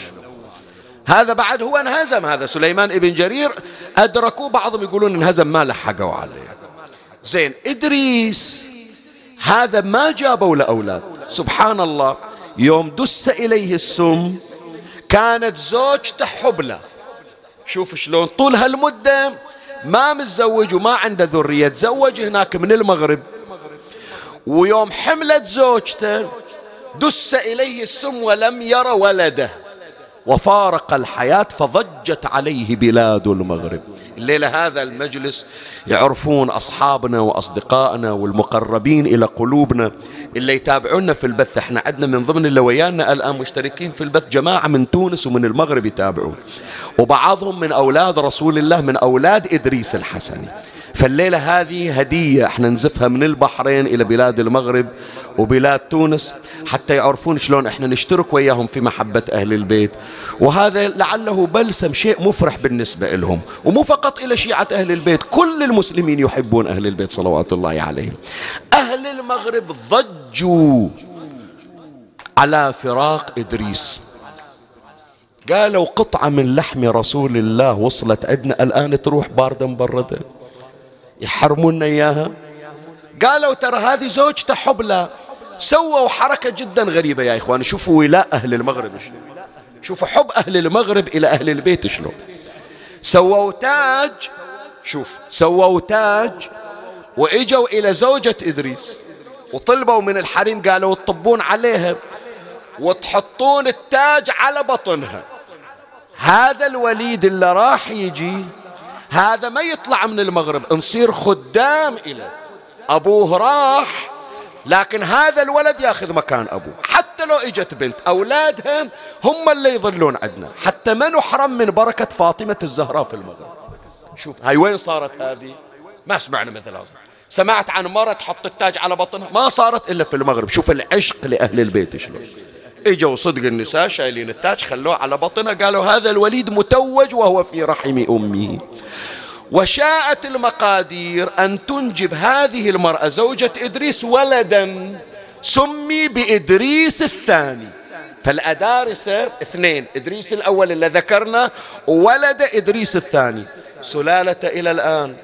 هذا بعد هو انهزم هذا سليمان ابن جرير. أدركوا بعضهم يقولون انهزم ما لحقوا عليه. زين إدريس هذا ما جابوا له أولاد سبحان الله. يوم دس إليه السم كانت زوجته حبلى شوف شلون طول هالمدة ما متزوج وما عنده ذرية تزوج هناك من المغرب. ويوم حملت زوجته دس إليه السم ولم ير ولده. وفارق الحياة فضجت عليه بلاد المغرب. الليلة هذا المجلس يعرفون أصحابنا وأصدقائنا والمقربين إلى قلوبنا اللي يتابعونا في البث. إحنا عندنا من ضمن اللي ويانا الآن مشتركين في البث جماعة من تونس ومن المغرب يتابعون. وبعضهم من أولاد رسول الله من أولاد إدريس الحسني. فالليلة هذه هدية إحنا نزفها من البحرين إلى بلاد المغرب وبلاد تونس حتى يعرفون شلون إحنا نشترك وياهم في محبة أهل البيت. وهذا لعله بلسم شيء مفرح بالنسبة لهم ومو فقط إلى شيعة أهل البيت كل المسلمين يحبون أهل البيت صلوات الله عليهم. أهل المغرب ضجوا على فراق إدريس. قالوا قطعة من لحم رسول الله وصلت عندنا الآن تروح باردة مبردة يحرمون إياها. قالوا ترى هذه زوجته حبلى. سووا حركة جدا غريبة يا إخوان. شوفوا ولاء أهل المغرب شلون شوفوا حب أهل المغرب إلى أهل البيت شلون سووا تاج. شوف سووا تاج. وإجوا إلى زوجة إدريس. وطلبوا من الحريم قالوا تطبون عليها. وتحطون التاج على بطنها. هذا الوليد اللي راح يجي هذا ما يطلع من المغرب نصير خدام إلى أبوه راح لكن هذا الولد ياخذ مكان أبوه. حتى لو إجت بنت أولادها هم اللي يظلون عندنا. حتى ما نحرم من بركة فاطمة الزهراء في المغرب. شوف هاي وين صارت هذه؟ ما سمعنا مثل هذا. سمعت عن مرة تحط التاج على بطنها؟ ما صارت إلا في المغرب. شوف العشق لأهل البيت شلون. اجوا صدق النساء شايلين التاج خلوه على بطنه قالوا هذا الوليد متوج وهو في رحم أمه. وشاءت المقادير أن تنجب هذه المرأة زوجة إدريس ولدا سمي بإدريس الثاني. فالأدارسة اثنين إدريس الأول اللي ذكرنا وولد إدريس الثاني. سلالة إلى الآن.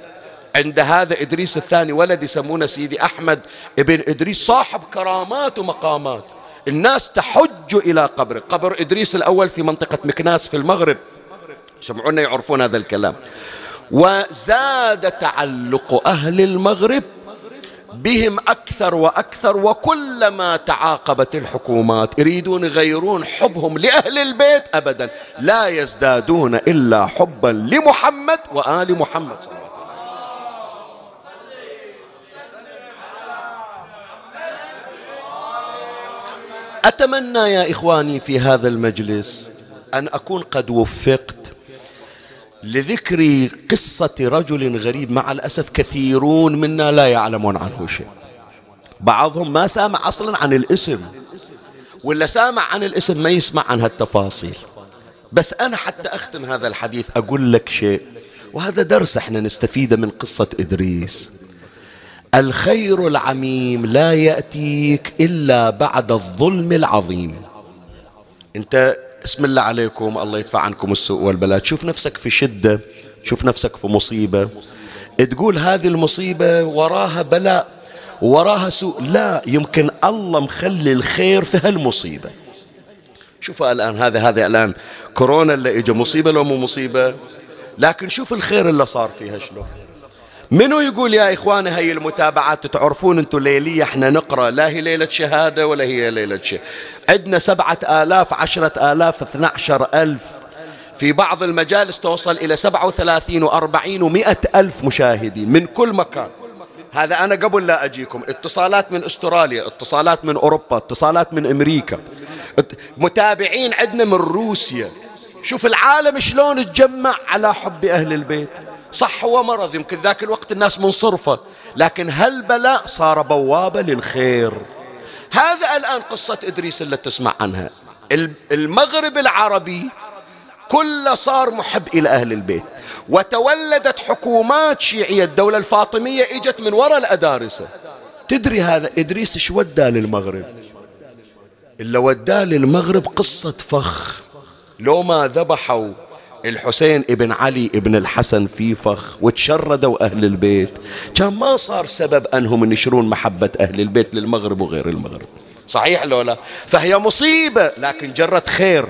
عند هذا إدريس الثاني ولد يسمونه سيدي أحمد ابن إدريس صاحب كرامات ومقامات. الناس تحج إلى قبره قبر إدريس الأول في منطقة مكناس في المغرب. سمعونا يعرفون هذا الكلام. وزاد تعلق أهل المغرب بهم أكثر وأكثر وكلما تعاقبت الحكومات يريدون يغيرون حبهم لأهل البيت أبدا. لا يزدادون إلا حبا لمحمد وآل محمد صلى الله عليه وسلم. أتمنى يا إخواني في هذا المجلس أن أكون قد وفقت لذكر قصة رجل غريب مع الأسف كثيرون منا لا يعلمون عنه شيء. بعضهم ما سامع أصلا عن الاسم ولا سامع عن الاسم ما يسمع عن هالتفاصيل بس أنا حتى أختم هذا الحديث أقول لك شيء وهذا درس إحنا نستفيده من قصة إدريس. الخير العميم لا يأتيك إلا بعد الظلم العظيم. أنت اسم الله عليكم الله يدفع عنكم السوء والبلاء. تشوف نفسك في شدة تشوف نفسك في مصيبة. تقول هذه المصيبة وراها بلاء وراها سوء. لا يمكن الله مخلي الخير في هالمصيبة. شوف الآن هذا هذا الآن كورونا اللي إجا مصيبة لو مو مصيبة. لكن شوف الخير اللي صار فيها شلون منو يقول يا إخواني هاي المتابعات تعرفون أنتم ليلية إحنا نقرأ لا هي ليلة شهادة ولا هي ليلة شهادة. عندنا سبعة آلاف عشرة آلاف اثنى عشر ألف. في بعض المجالس توصل إلى سبعة وثلاثين وأربعين ومئة ألف مشاهدين من كل مكان. هذا أنا قبل لا أجيكم. اتصالات من أستراليا اتصالات من أوروبا اتصالات من أمريكا. متابعين عندنا من روسيا. شوف العالم شلون تجمع على حب أهل البيت. صح هو مرض يمكن ذاك الوقت الناس منصرفة. لكن هالبلاء صار بوابة للخير. هذا الآن قصة إدريس اللي تسمع عنها. المغرب العربي كله صار محب إلى أهل البيت. وتولدت حكومات شيعية. الدولة الفاطمية إجت من وراء الأدارسة. تدري هذا إدريس شو وداه للمغرب؟ إلا وداه للمغرب قصة فخ. لو ما ذبحوا الحسين ابن علي ابن الحسن في فخ وتشردوا أهل البيت. كان ما صار سبب أنهم ينشرون محبة أهل البيت للمغرب وغير المغرب. صحيح لو لا؟ فهي مصيبة لكن جرت خير.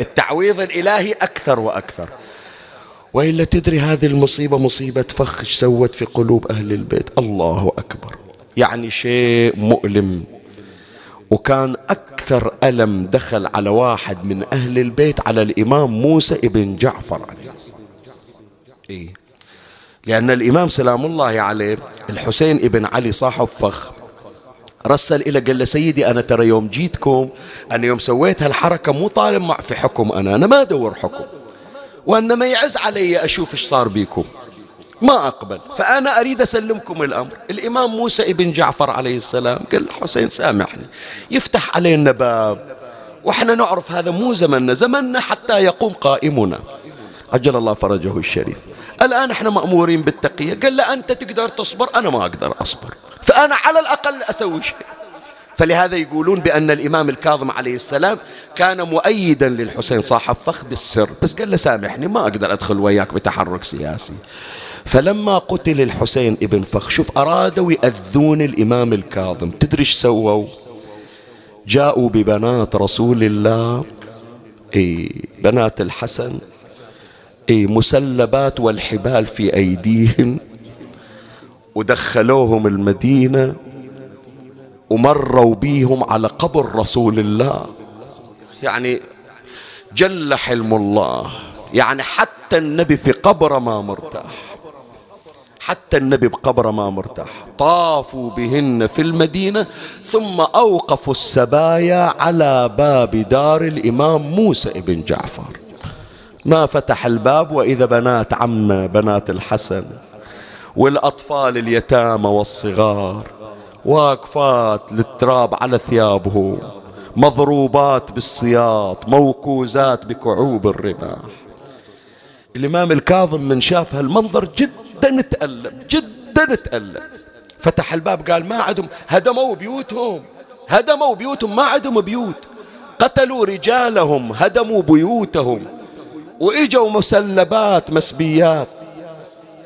التعويض الإلهي أكثر وأكثر. وإلا تدري هذه المصيبة مصيبة فخ سوت في قلوب أهل البيت؟ الله أكبر. يعني شيء مؤلم. وكان أكثر ألم دخل على واحد من أهل البيت على الإمام موسى ابن جعفر عليه السلام إيه؟ لأن الإمام سلام الله عليه الحسين ابن علي صاحب فخ رسل إلى قال له سيدي أنا ترى يوم جيتكم أنا يوم سويت هالحركة مو طالب في حكم أنا أنا ما أدور حكم وإنما يعز علي أشوف إيش صار بيكم ما أقبل. فأنا أريد أسلمكم الأمر. الإمام موسى ابن جعفر عليه السلام قال حسين سامحني يفتح علينا باب وإحنا نعرف هذا مو زمننا زمننا حتى يقوم قائمنا. عجل الله فرجه الشريف. الآن إحنا مأمورين بالتقية. قال له أنت تقدر تصبر أنا ما أقدر أصبر. فأنا على الأقل أسوي شيء. فلهذا يقولون بأن الإمام الكاظم عليه السلام كان مؤيدا للحسين صاحب فخ بالسر. بس قال له سامحني ما أقدر أدخل وياك بتحرك سياسي. فلما قتل الحسين ابن فخ شوف أرادوا يأذون الإمام الكاظم. تدري إيش سووا؟ جاءوا ببنات رسول الله. إيه بنات الحسن. إي مسلبات والحبال في أيديهم. ودخلوهم المدينة. ومروا بيهم على قبر رسول الله. يعني جل حلم الله. يعني حتى النبي في قبره ما مرتاح. حتى النبي بقبره ما مرتاح. طافوا بهن في المدينة ثم أوقفوا السبايا على باب دار الإمام موسى بن جعفر. ما فتح الباب وإذا بنات عم بنات الحسن والأطفال اليتامى والصغار. واقفات للتراب على ثيابهم مضروبات بالسياط موكوزات بكعوب الرماح. الإمام الكاظم من شاف هالمنظر جدا تألم جدا تألم فتح الباب قال ما عندهم هدموا بيوتهم. هدموا بيوتهم ما عندهم بيوت. قتلوا رجالهم هدموا بيوتهم. وإجوا مسلبات مسبيات.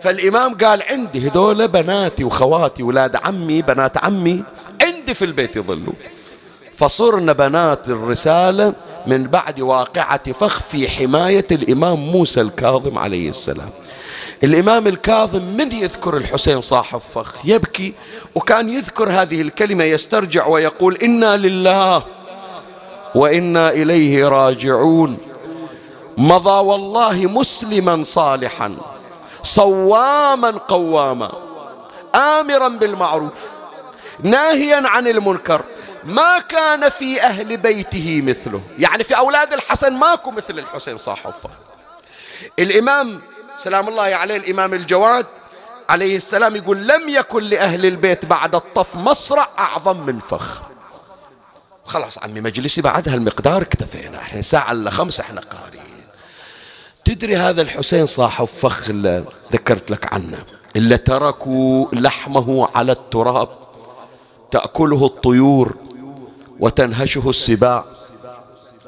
فالإمام قال عندي هذول بناتي وخواتي ولاد عمي بنات عمي عندي في البيت يظلوا. فصرنا بنات الرسالة من بعد واقعة فخ في حماية الإمام موسى الكاظم عليه السلام. الإمام الكاظم من يذكر الحسين صاحب فخ؟ يبكي وكان يذكر هذه الكلمة يسترجع ويقول إنا لله وإنا إليه راجعون. مضى والله مسلما صالحا صواما قواما آمرا بالمعروف ناهيا عن المنكر. ما كان في أهل بيته مثله. يعني في أولاد الحسن ماكو مثل الحسين صاحب الإمام سلام الله عليه الإمام الجواد عليه السلام يقول لم يكن لأهل البيت بعد الطف مصرع أعظم من فخ. خلاص عمي مجلسي بعد هالمقدار اكتفينا إحنا ساعة إلا خمسة إحنا قارين تدري هذا الحسين صاحب فخ اللي ذكرت لك عنه؟ اللي تركوا لحمه على التراب تأكله الطيور وتنهشه السباع.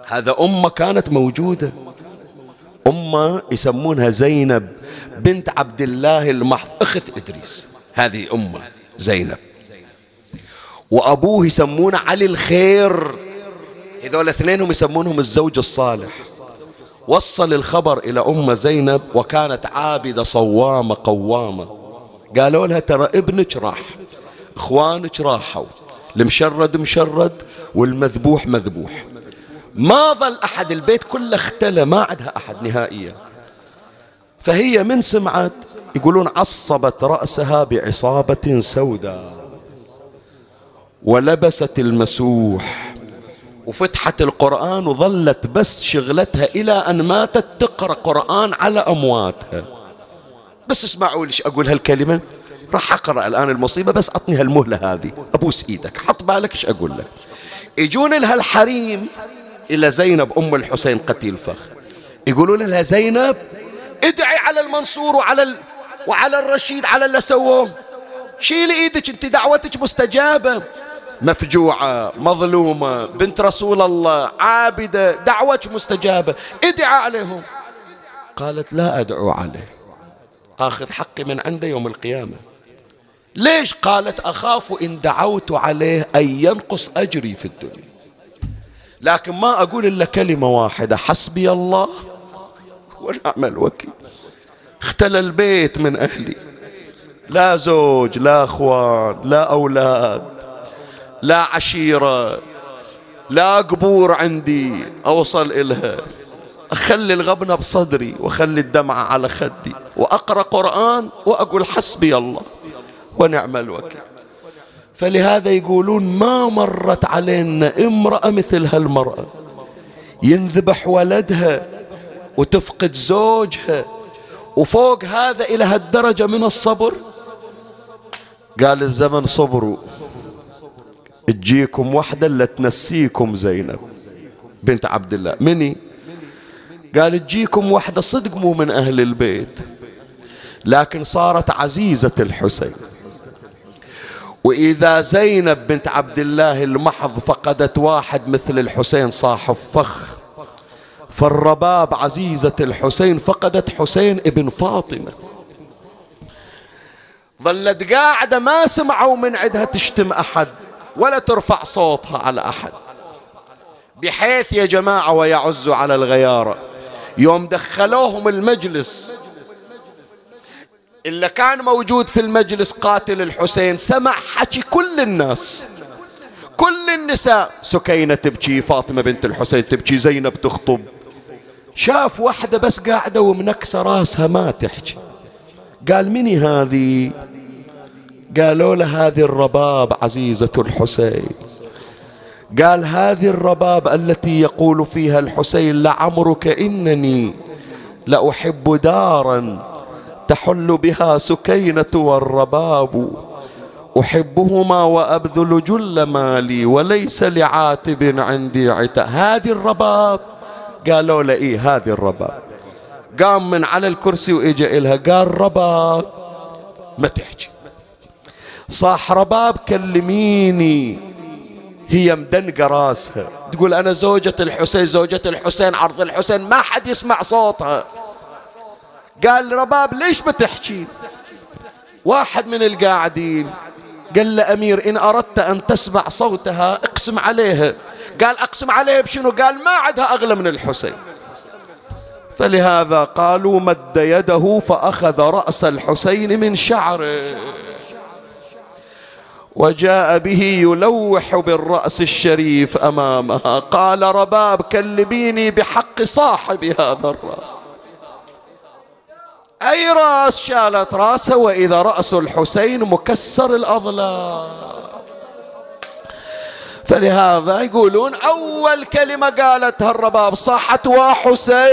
هذا أمة كانت موجودة. أمة يسمونها زينب بنت عبد الله المحض. أخت إدريس. هذه أمة زينب. وأبوه يسمونه علي الخير. هذول اثنينهم يسمونهم الزوج الصالح. وصل الخبر إلى أم زينب وكانت عابدة صوامة قوامة. قالوا لها ترى ابنك راح إخوانك راحوا. المشرد مشرد والمذبوح مذبوح. ما ظل أحد البيت كله اختلى ما عندها أحد نهائيا. فهي من سمعت يقولون عصبت رأسها بعصابة سوداء ولبست المسوح وفتحت القرآن وظلت بس شغلتها إلى أن ماتت تقرأ قرآن على أمواتها. بس اسمعوا ليش أقول هالكلمة. راح أقرأ الآن المصيبة بس أعطني هالمهلة هذه. أبوس إيدك حط بالك إيش أقول لك. يجون لها الحريم إلى زينب أم الحسين قتيل فخ يقولون لها زينب ادعي على المنصور وعلى ال... وعلى الرشيد على اللي سووه. شيلي إيدك أنت دعوتك مستجابة. مفجوعة مظلومة بنت رسول الله عابدة دعوتك مستجابة. ادعى عليهم. قالت لا أدعو عليه. آخذ حقي من عنده يوم القيامة. ليش؟ قالت أخاف إن دعوت عليه أن ينقص أجري في الدنيا. لكن ما أقول إلا كلمة واحدة حسبي الله ونعم الوكيل. اختل البيت من أهلي. لا زوج لا أخوان لا أولاد لا عشيرة لا قبور عندي أوصل إلها. أخلي الغبنة بصدري وأخلي الدمعة على خدي. وأقرأ قرآن وأقول حسبي الله ونعم الوكيل. فلهذا يقولون ما مرت علينا امرأة مثل هالمرأة. ينذبح ولدها وتفقد زوجها وفوق هذا إلى هالدرجة من الصبر. قال الزمن صبروا تجيكم وحدة اللي تنسيكم زينب بنت عبد الله. مني؟ قال تجيكم وحدة صدق مو من أهل البيت لكن صارت عزيزة الحسين. وإذا زينب بنت عبد الله المحض فقدت واحد مثل الحسين صاحب فخ فالرباب عزيزة الحسين فقدت حسين ابن فاطمة. ظلت قاعدة ما سمعوا من عدها تشتم أحد ولا ترفع صوتها على أحد. بحيث يا جماعة ويعز على الغيارة. يوم دخلوهم المجلس إلا كان موجود في المجلس قاتل الحسين سمع حكي كل الناس. كل النساء. سكينة تبكي فاطمة بنت الحسين تبكي زينب تخطب. شاف واحدة بس قاعدة ومنكسة راسها ما تحكي. قال مني هذه؟ قالوا له هذه الرباب عزيزة الحسين. قال هذه الرباب التي يقول فيها الحسين لعمرك إنني لأحب دارا تحل بها سكينة والرباب. أحبهما وأبذل جل مالي وليس لعاتب عندي عتاب هذه الرباب. قالوا له إيه هذه الرباب؟ قام من على الكرسي وإجا إلها. قال رباب ما تحكي. صاح رباب كلميني. هي مدنقة راسها. تقول أنا زوجة الحسين زوجة الحسين عرض الحسين. ما حد يسمع صوتها. قال رباب ليش بتحكي؟ واحد من القاعدين قال له أمير إن أردت أن تسمع صوتها اقسم عليها. قال أقسم عليها بشنو؟ قال ما عدها أغلى من الحسين. فلهذا قالوا مد يده فأخذ رأس الحسين من شعره. وجاء به يلوح بالرأس الشريف أمامها. قال رباب كلميني بحق صاحب هذا الرأس. أي رأس شالت رأسه وإذا رأس الحسين مكسر الأضلاع فلهذا يقولون أول كلمة قالتها الرباب صاحت وحسينا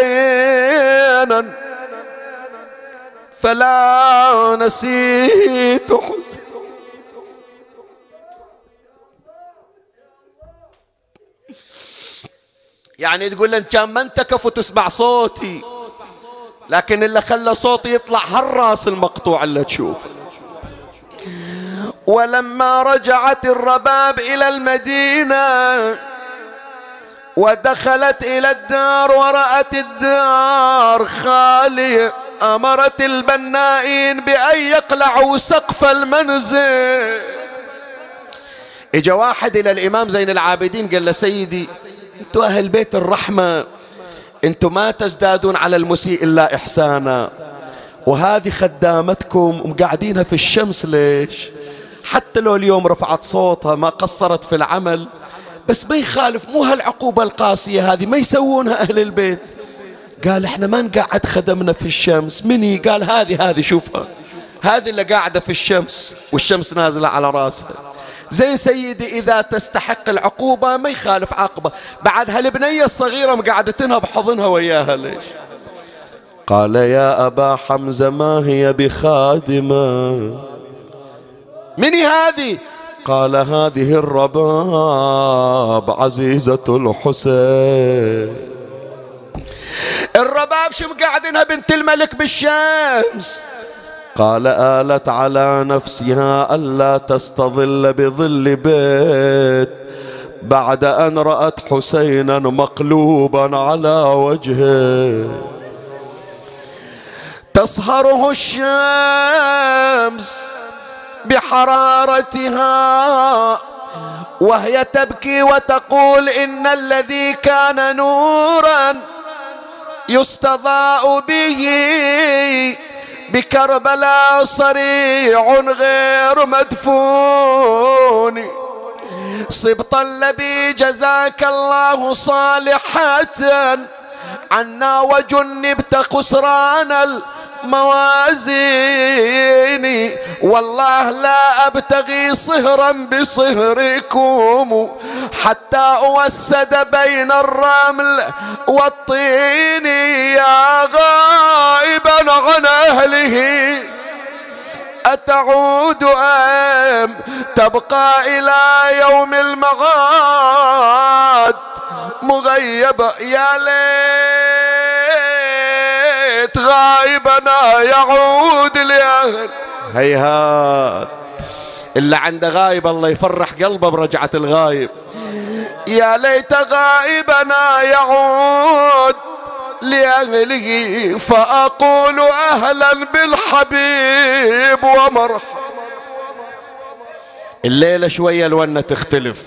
فلا نسيت حسين يعني تقول له كان ما انتكف وتسمع صوتي. لكن اللي خلى صوتي يطلع هالراس المقطوع اللي تشوف. ولما رجعت الرباب إلى المدينة ودخلت إلى الدار ورأت الدار خالية أمرت البنائين بأن يقلعوا سقف المنزل. إجا واحد إلى الإمام زين العابدين قال له سيدي أنتوا أهل بيت الرحمة. أنتوا ما تزدادون على المسيء إلا إحسانا. وهذه خدامتكم مقعدينها في الشمس ليش؟ حتى لو اليوم رفعت صوتها ما قصرت في العمل بس ما يخالف مو هالعقوبة القاسية هذه ما يسوونها أهل البيت. قال إحنا ما نقعد خدمنا في الشمس. مني؟ قال هذه هذه شوفها. هذه اللي قاعدة في الشمس والشمس نازلة على راسها. زين سيدي إذا تستحق العقوبة ما يخالف عقبة. بعد هالبنية الصغيرة مقعدتنها بحضنها وياها ليش؟ قال يا أبا حمزة ما هي بخادمة؟ من هذه؟ قال هذه الرباب عزيزة الحسين. الرباب شو مقعدنها بنت الملك بالشمس؟ قال آلت على نفسها ألا تستظل بظل بيت بعد أن رأت حسينا مقلوبا على وجهه تصهره الشمس بحرارتها وهي تبكي وتقول إن الذي كان نورا يستضاء به بكربلاء صريع غير مدفون. صبط اللبي جزاك الله صالحة. عنا وجنبت خسران موازيني. والله لا أبتغي صهرا بصهركم حتى أوسد بين الرمل والطين. يا غائبا عن أهله أتعود أم تبقى إلى يوم المغاد؟ مغيبة يا ليت غايبنا يعود لأهل. هيهات. اللي عنده غايب الله يفرح قلبه برجعة الغايب. يا ليت غائبنا يعود لأهله فأقول أهلا بالحبيب ومرحبا. الليلة شوية الونة تختلف.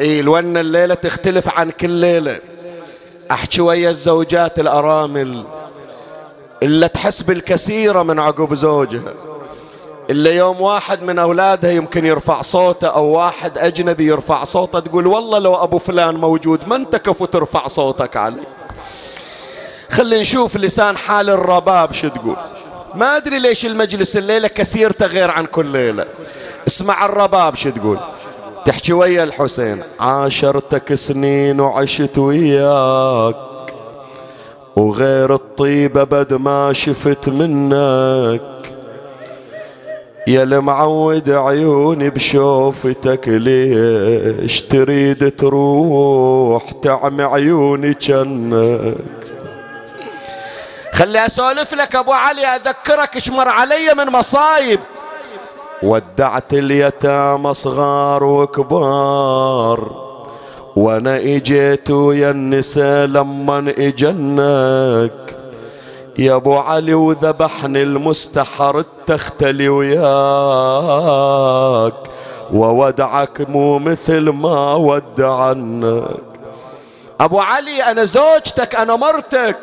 اي الونة الليلة تختلف عن كل ليلة. أحكي ويا الزوجات الأرامل اللي تحس بالكثيرة من عقب زوجها. اللي يوم واحد من أولادها يمكن يرفع صوته أو واحد أجنبي يرفع صوته تقول والله لو أبو فلان موجود ما أنت كفو ترفع صوتك عليه خلي نشوف لسان حال الرباب شو تقول. ما أدري ليش المجلس الليلة كثيرته غير عن كل ليلة. اسمع الرباب شو تقول. تحكي ويا الحسين. عاشرتك سنين وعشت وياك وغير الطيبة بد ما شفت منك. يا المعود عيوني بشوفتك ليش تريد تروح تعمي عيوني جنك؟ خلي أسولف لك أبو علي أذكرك اشمر علي من مصايب. ودعت اليتامى صغار وكبار. وأنا اجيت ويا النساء لما اجنك. يا ابو علي وذبحني المستحر تختلي وياك. وودعك مو مثل ما ودعنك. ابو علي أنا زوجتك أنا مرتك.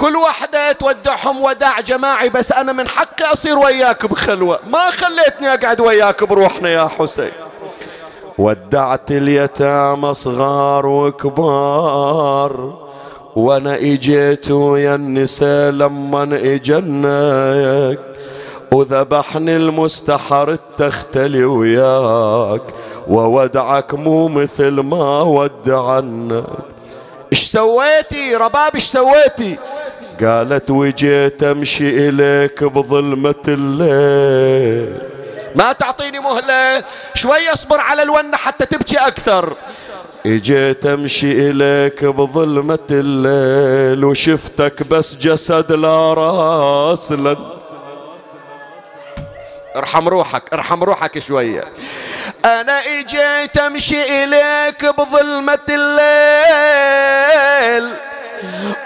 كل وحدة تودعهم وداع جماعي بس أنا من حقي أصير وياك بخلوة. ما خليتني أقعد وياك بروحنا يا حسين. ودعت اليتامى صغار وكبار وأنا إجيت ويا النساء لما إجنك. وذبحني المستحر التختلي وياك وودعك مو مثل ما ودعنك. إيش سويتي؟ رباب إيش سويتي؟ قالت وجيت أمشي إليك بظلمة الليل. ما تعطيني مهلة شوي اصبر على الونة حتى تبكي أكثر. إجيت أمشي إليك بظلمة الليل وشفتك بس جسد لا رأس لن ارحم روحك ارحم روحك شوية. أنا إجيت أمشي إليك بظلمة الليل.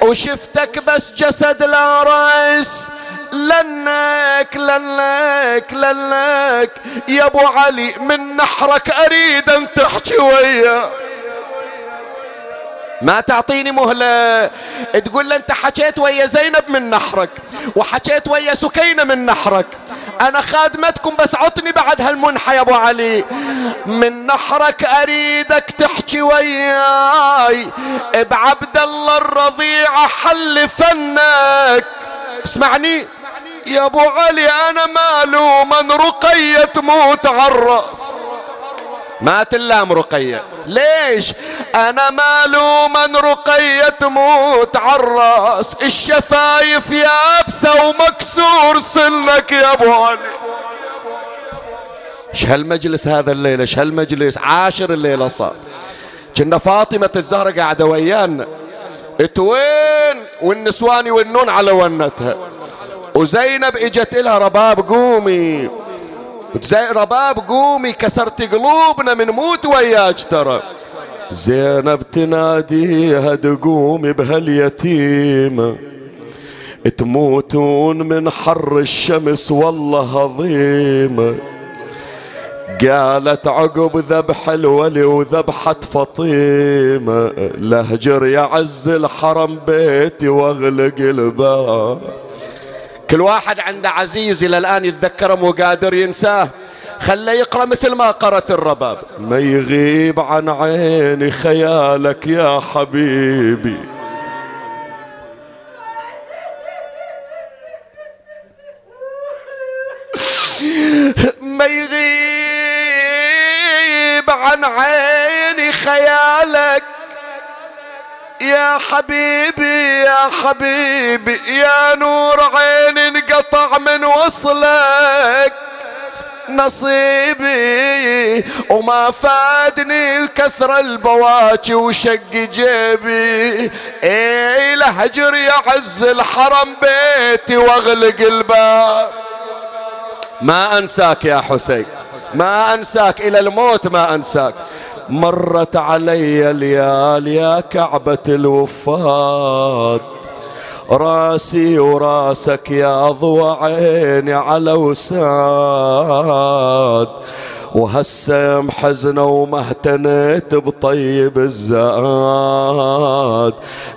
وشفتك بس جسد لا رأس. لنك لنك لنك. يا أبو علي من نحرك أريد أن تحكي ويا. ما تعطيني مهلة. تقول له أنت حكيت ويا زينب من نحرك وحكيت ويا سكينة من نحرك. أنا خادمتكم بس عطني بعد هالمنحة يا أبو علي. من نحرك أريدك تحكي وياي. بعبد الله الرضيع حل فنك. اسمعني يا أبو علي أنا مالو من رقية تموت عالراس ما تلام رقية. ليش؟ أنا مالو من رقية تموت عالراس الشفايف يابسة ومكسور سنك يا أبو علي. إيش هالمجلس هذا الليلة؟ إيش هالمجلس؟ عاشر الليلة صار. كنا فاطمة الزهرة قاعدة ويانا. اتوين والنسوان يونون على ونتها. وزينب إجت لها رباب قومي. زي رباب قومي كسرت قلوبنا من موت وياك ترى. زينب تناديها تقومي بهاليتيمة تموتون من حر الشمس والله عظيمة قالت عقب ذبح الولي وذبحة فطيمة لهجر يعز الحرم بيتي واغلق الباب. كل واحد عنده عزيز إلى الآن يتذكره مو قادر ينساه. خله يقرأ مثل ما قرأت الرباب. ما يغيب عن عيني خيالك يا حبيبي. ما يغيب عن عيني خيالك. يا حبيبي يا حبيبي يا نور عين انقطع من وصلك. نصيبي وما فادني كثر البواكي وشق جيبي. إي لهجر يعز الحرم بيتي واغلق الباب. ما أنساك يا حسين ما أنساك إلى الموت ما أنساك. مرت علي ليال يا كعبة الوفاد راسي وراسك يا ضوى عيني على وساد. وهسه محزنة وما اهتنيت بطيب الزاد.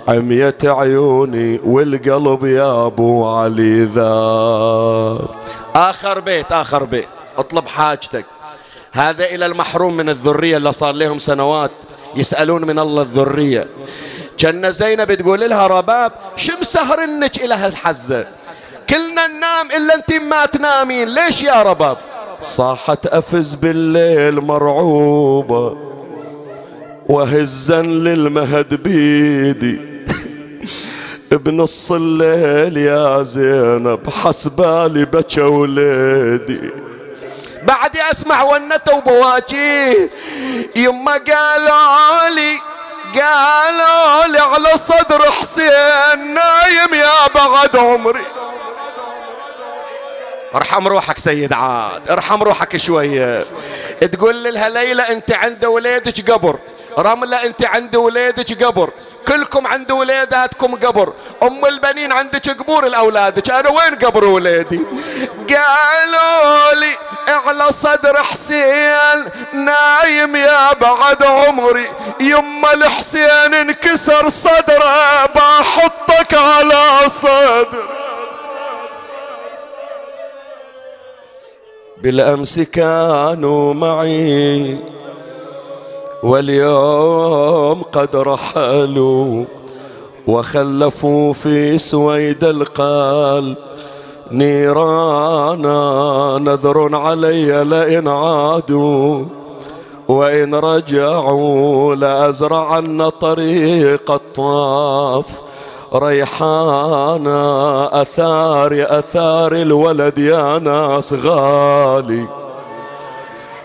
عميت عيوني والقلب يا ابو علي ذاب آخر بيت آخر بيت. اطلب حاجتك. هذا إلى المحروم من الذرية اللي صار لهم سنوات. يسألون من الله الذرية. كان زينب تقول لها رباب شو مسهرنك إلى هالحزة؟ كلنا ننام إلا أنت ما تنامين. ليش يا رباب؟ صاحت أفز بالليل مرعوبة وهزا للمهد بيدي. بنص الليل يا زينب حسبالي بكى وليدي. بعد أسمع ونته وبواجيه يما قالوا لي قالوا لي على صدر حسين نايم يا بعد عمري. ارحم روحك سيد عاد ارحم روحك شوية. تقول لها ليلى أنت عند وليدك قبر رملة أنت عند وليدك قبر. كلكم عند ولاداتكم قبر. أم البنين عندك قبور الأولادك. أنا وين قبر ولادي قالوا لي على صدر حسين نايم يا بعد عمري. يما الحسين انكسر صدره بحطك على صدر. بالأمس كانوا معي. واليوم قد رحلوا وخلفوا في سويد القلب نيرانا نذر علي لئن عادوا وإن رجعوا لأزرعن طريق الطاف ريحانا أثار أثار الولد يا ناس غالي.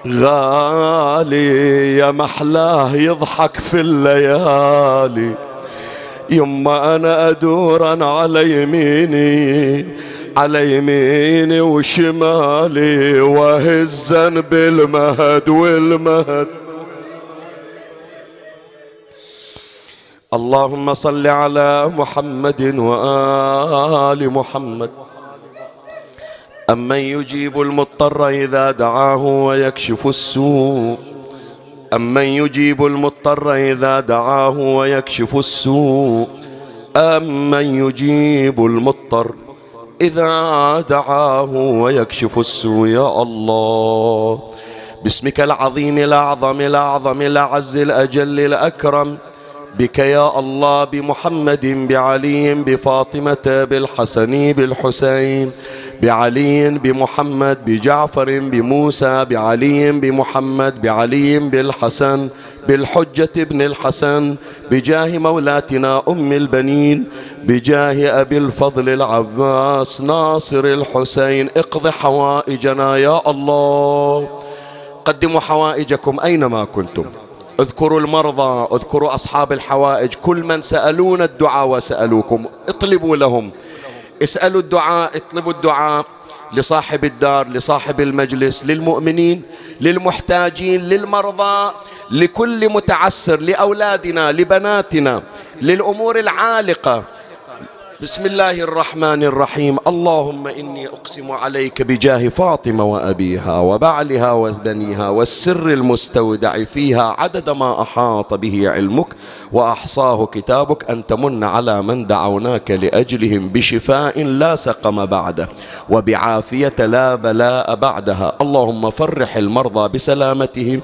غالي يا محلاه يضحك في الليالي. يما أنا أدورا على يميني على يميني وشمالي وهزا بالمهد والمهد. اللهم صل على محمد وآل محمد. أمن يجيب المضطر إذا دعاه ويكشف السوء؟ أمن يجيب المضطر إذا دعاه ويكشف السوء؟ أمن يجيب المضطر إذا دعاه ويكشف السوء؟ يا الله باسمك العظيم الأعظم الأعظم الأعز الأجل الأكرم بك يا الله بمحمد بعلي بفاطمة بالحسن بالحسين. بعلي بمحمد بجعفر بموسى بعلي بمحمد بعلي بالحسن بالحجة ابن الحسن بجاه مولاتنا أم البنين بجاه أبي الفضل العباس ناصر الحسين. اقض حوائجنا يا الله. قدموا حوائجكم أينما كنتم. اذكروا المرضى اذكروا أصحاب الحوائج. كل من سألونا الدعاء وسألوكم اطلبوا لهم. اسألوا الدعاء اطلبوا الدعاء لصاحب الدار لصاحب المجلس للمؤمنين للمحتاجين للمرضى لكل متعسر لأولادنا لبناتنا للأمور العالقة. بسم الله الرحمن الرحيم اللهم إني أقسم عليك بجاه فاطمة وأبيها وبعلها وبنيها والسر المستودع فيها عدد ما أحاط به علمك وأحصاه كتابك أن تمن على من دعوناك لأجلهم بشفاء لا سقم بعده وبعافية لا بلاء بعدها اللهم فرح المرضى بسلامتهم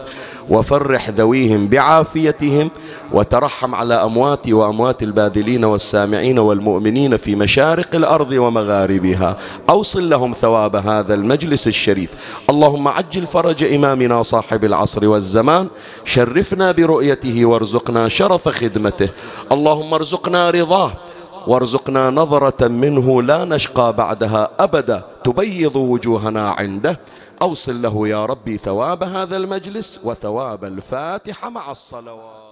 وفرح ذويهم بعافيتهم وترحم على أمواتي وأموات الباذلين والسامعين والمؤمنين في مشارق الأرض ومغاربها. أوصل لهم ثواب هذا المجلس الشريف. اللهم عجل فرج إمامنا صاحب العصر والزمان. شرفنا برؤيته وارزقنا شرف خدمته. اللهم ارزقنا رضاه. وارزقنا نظرة منه لا نشقى بعدها أبدا. تبيض وجوهنا عنده. أوصل له يا ربي ثواب هذا المجلس وثواب الفاتحة مع الصلوات.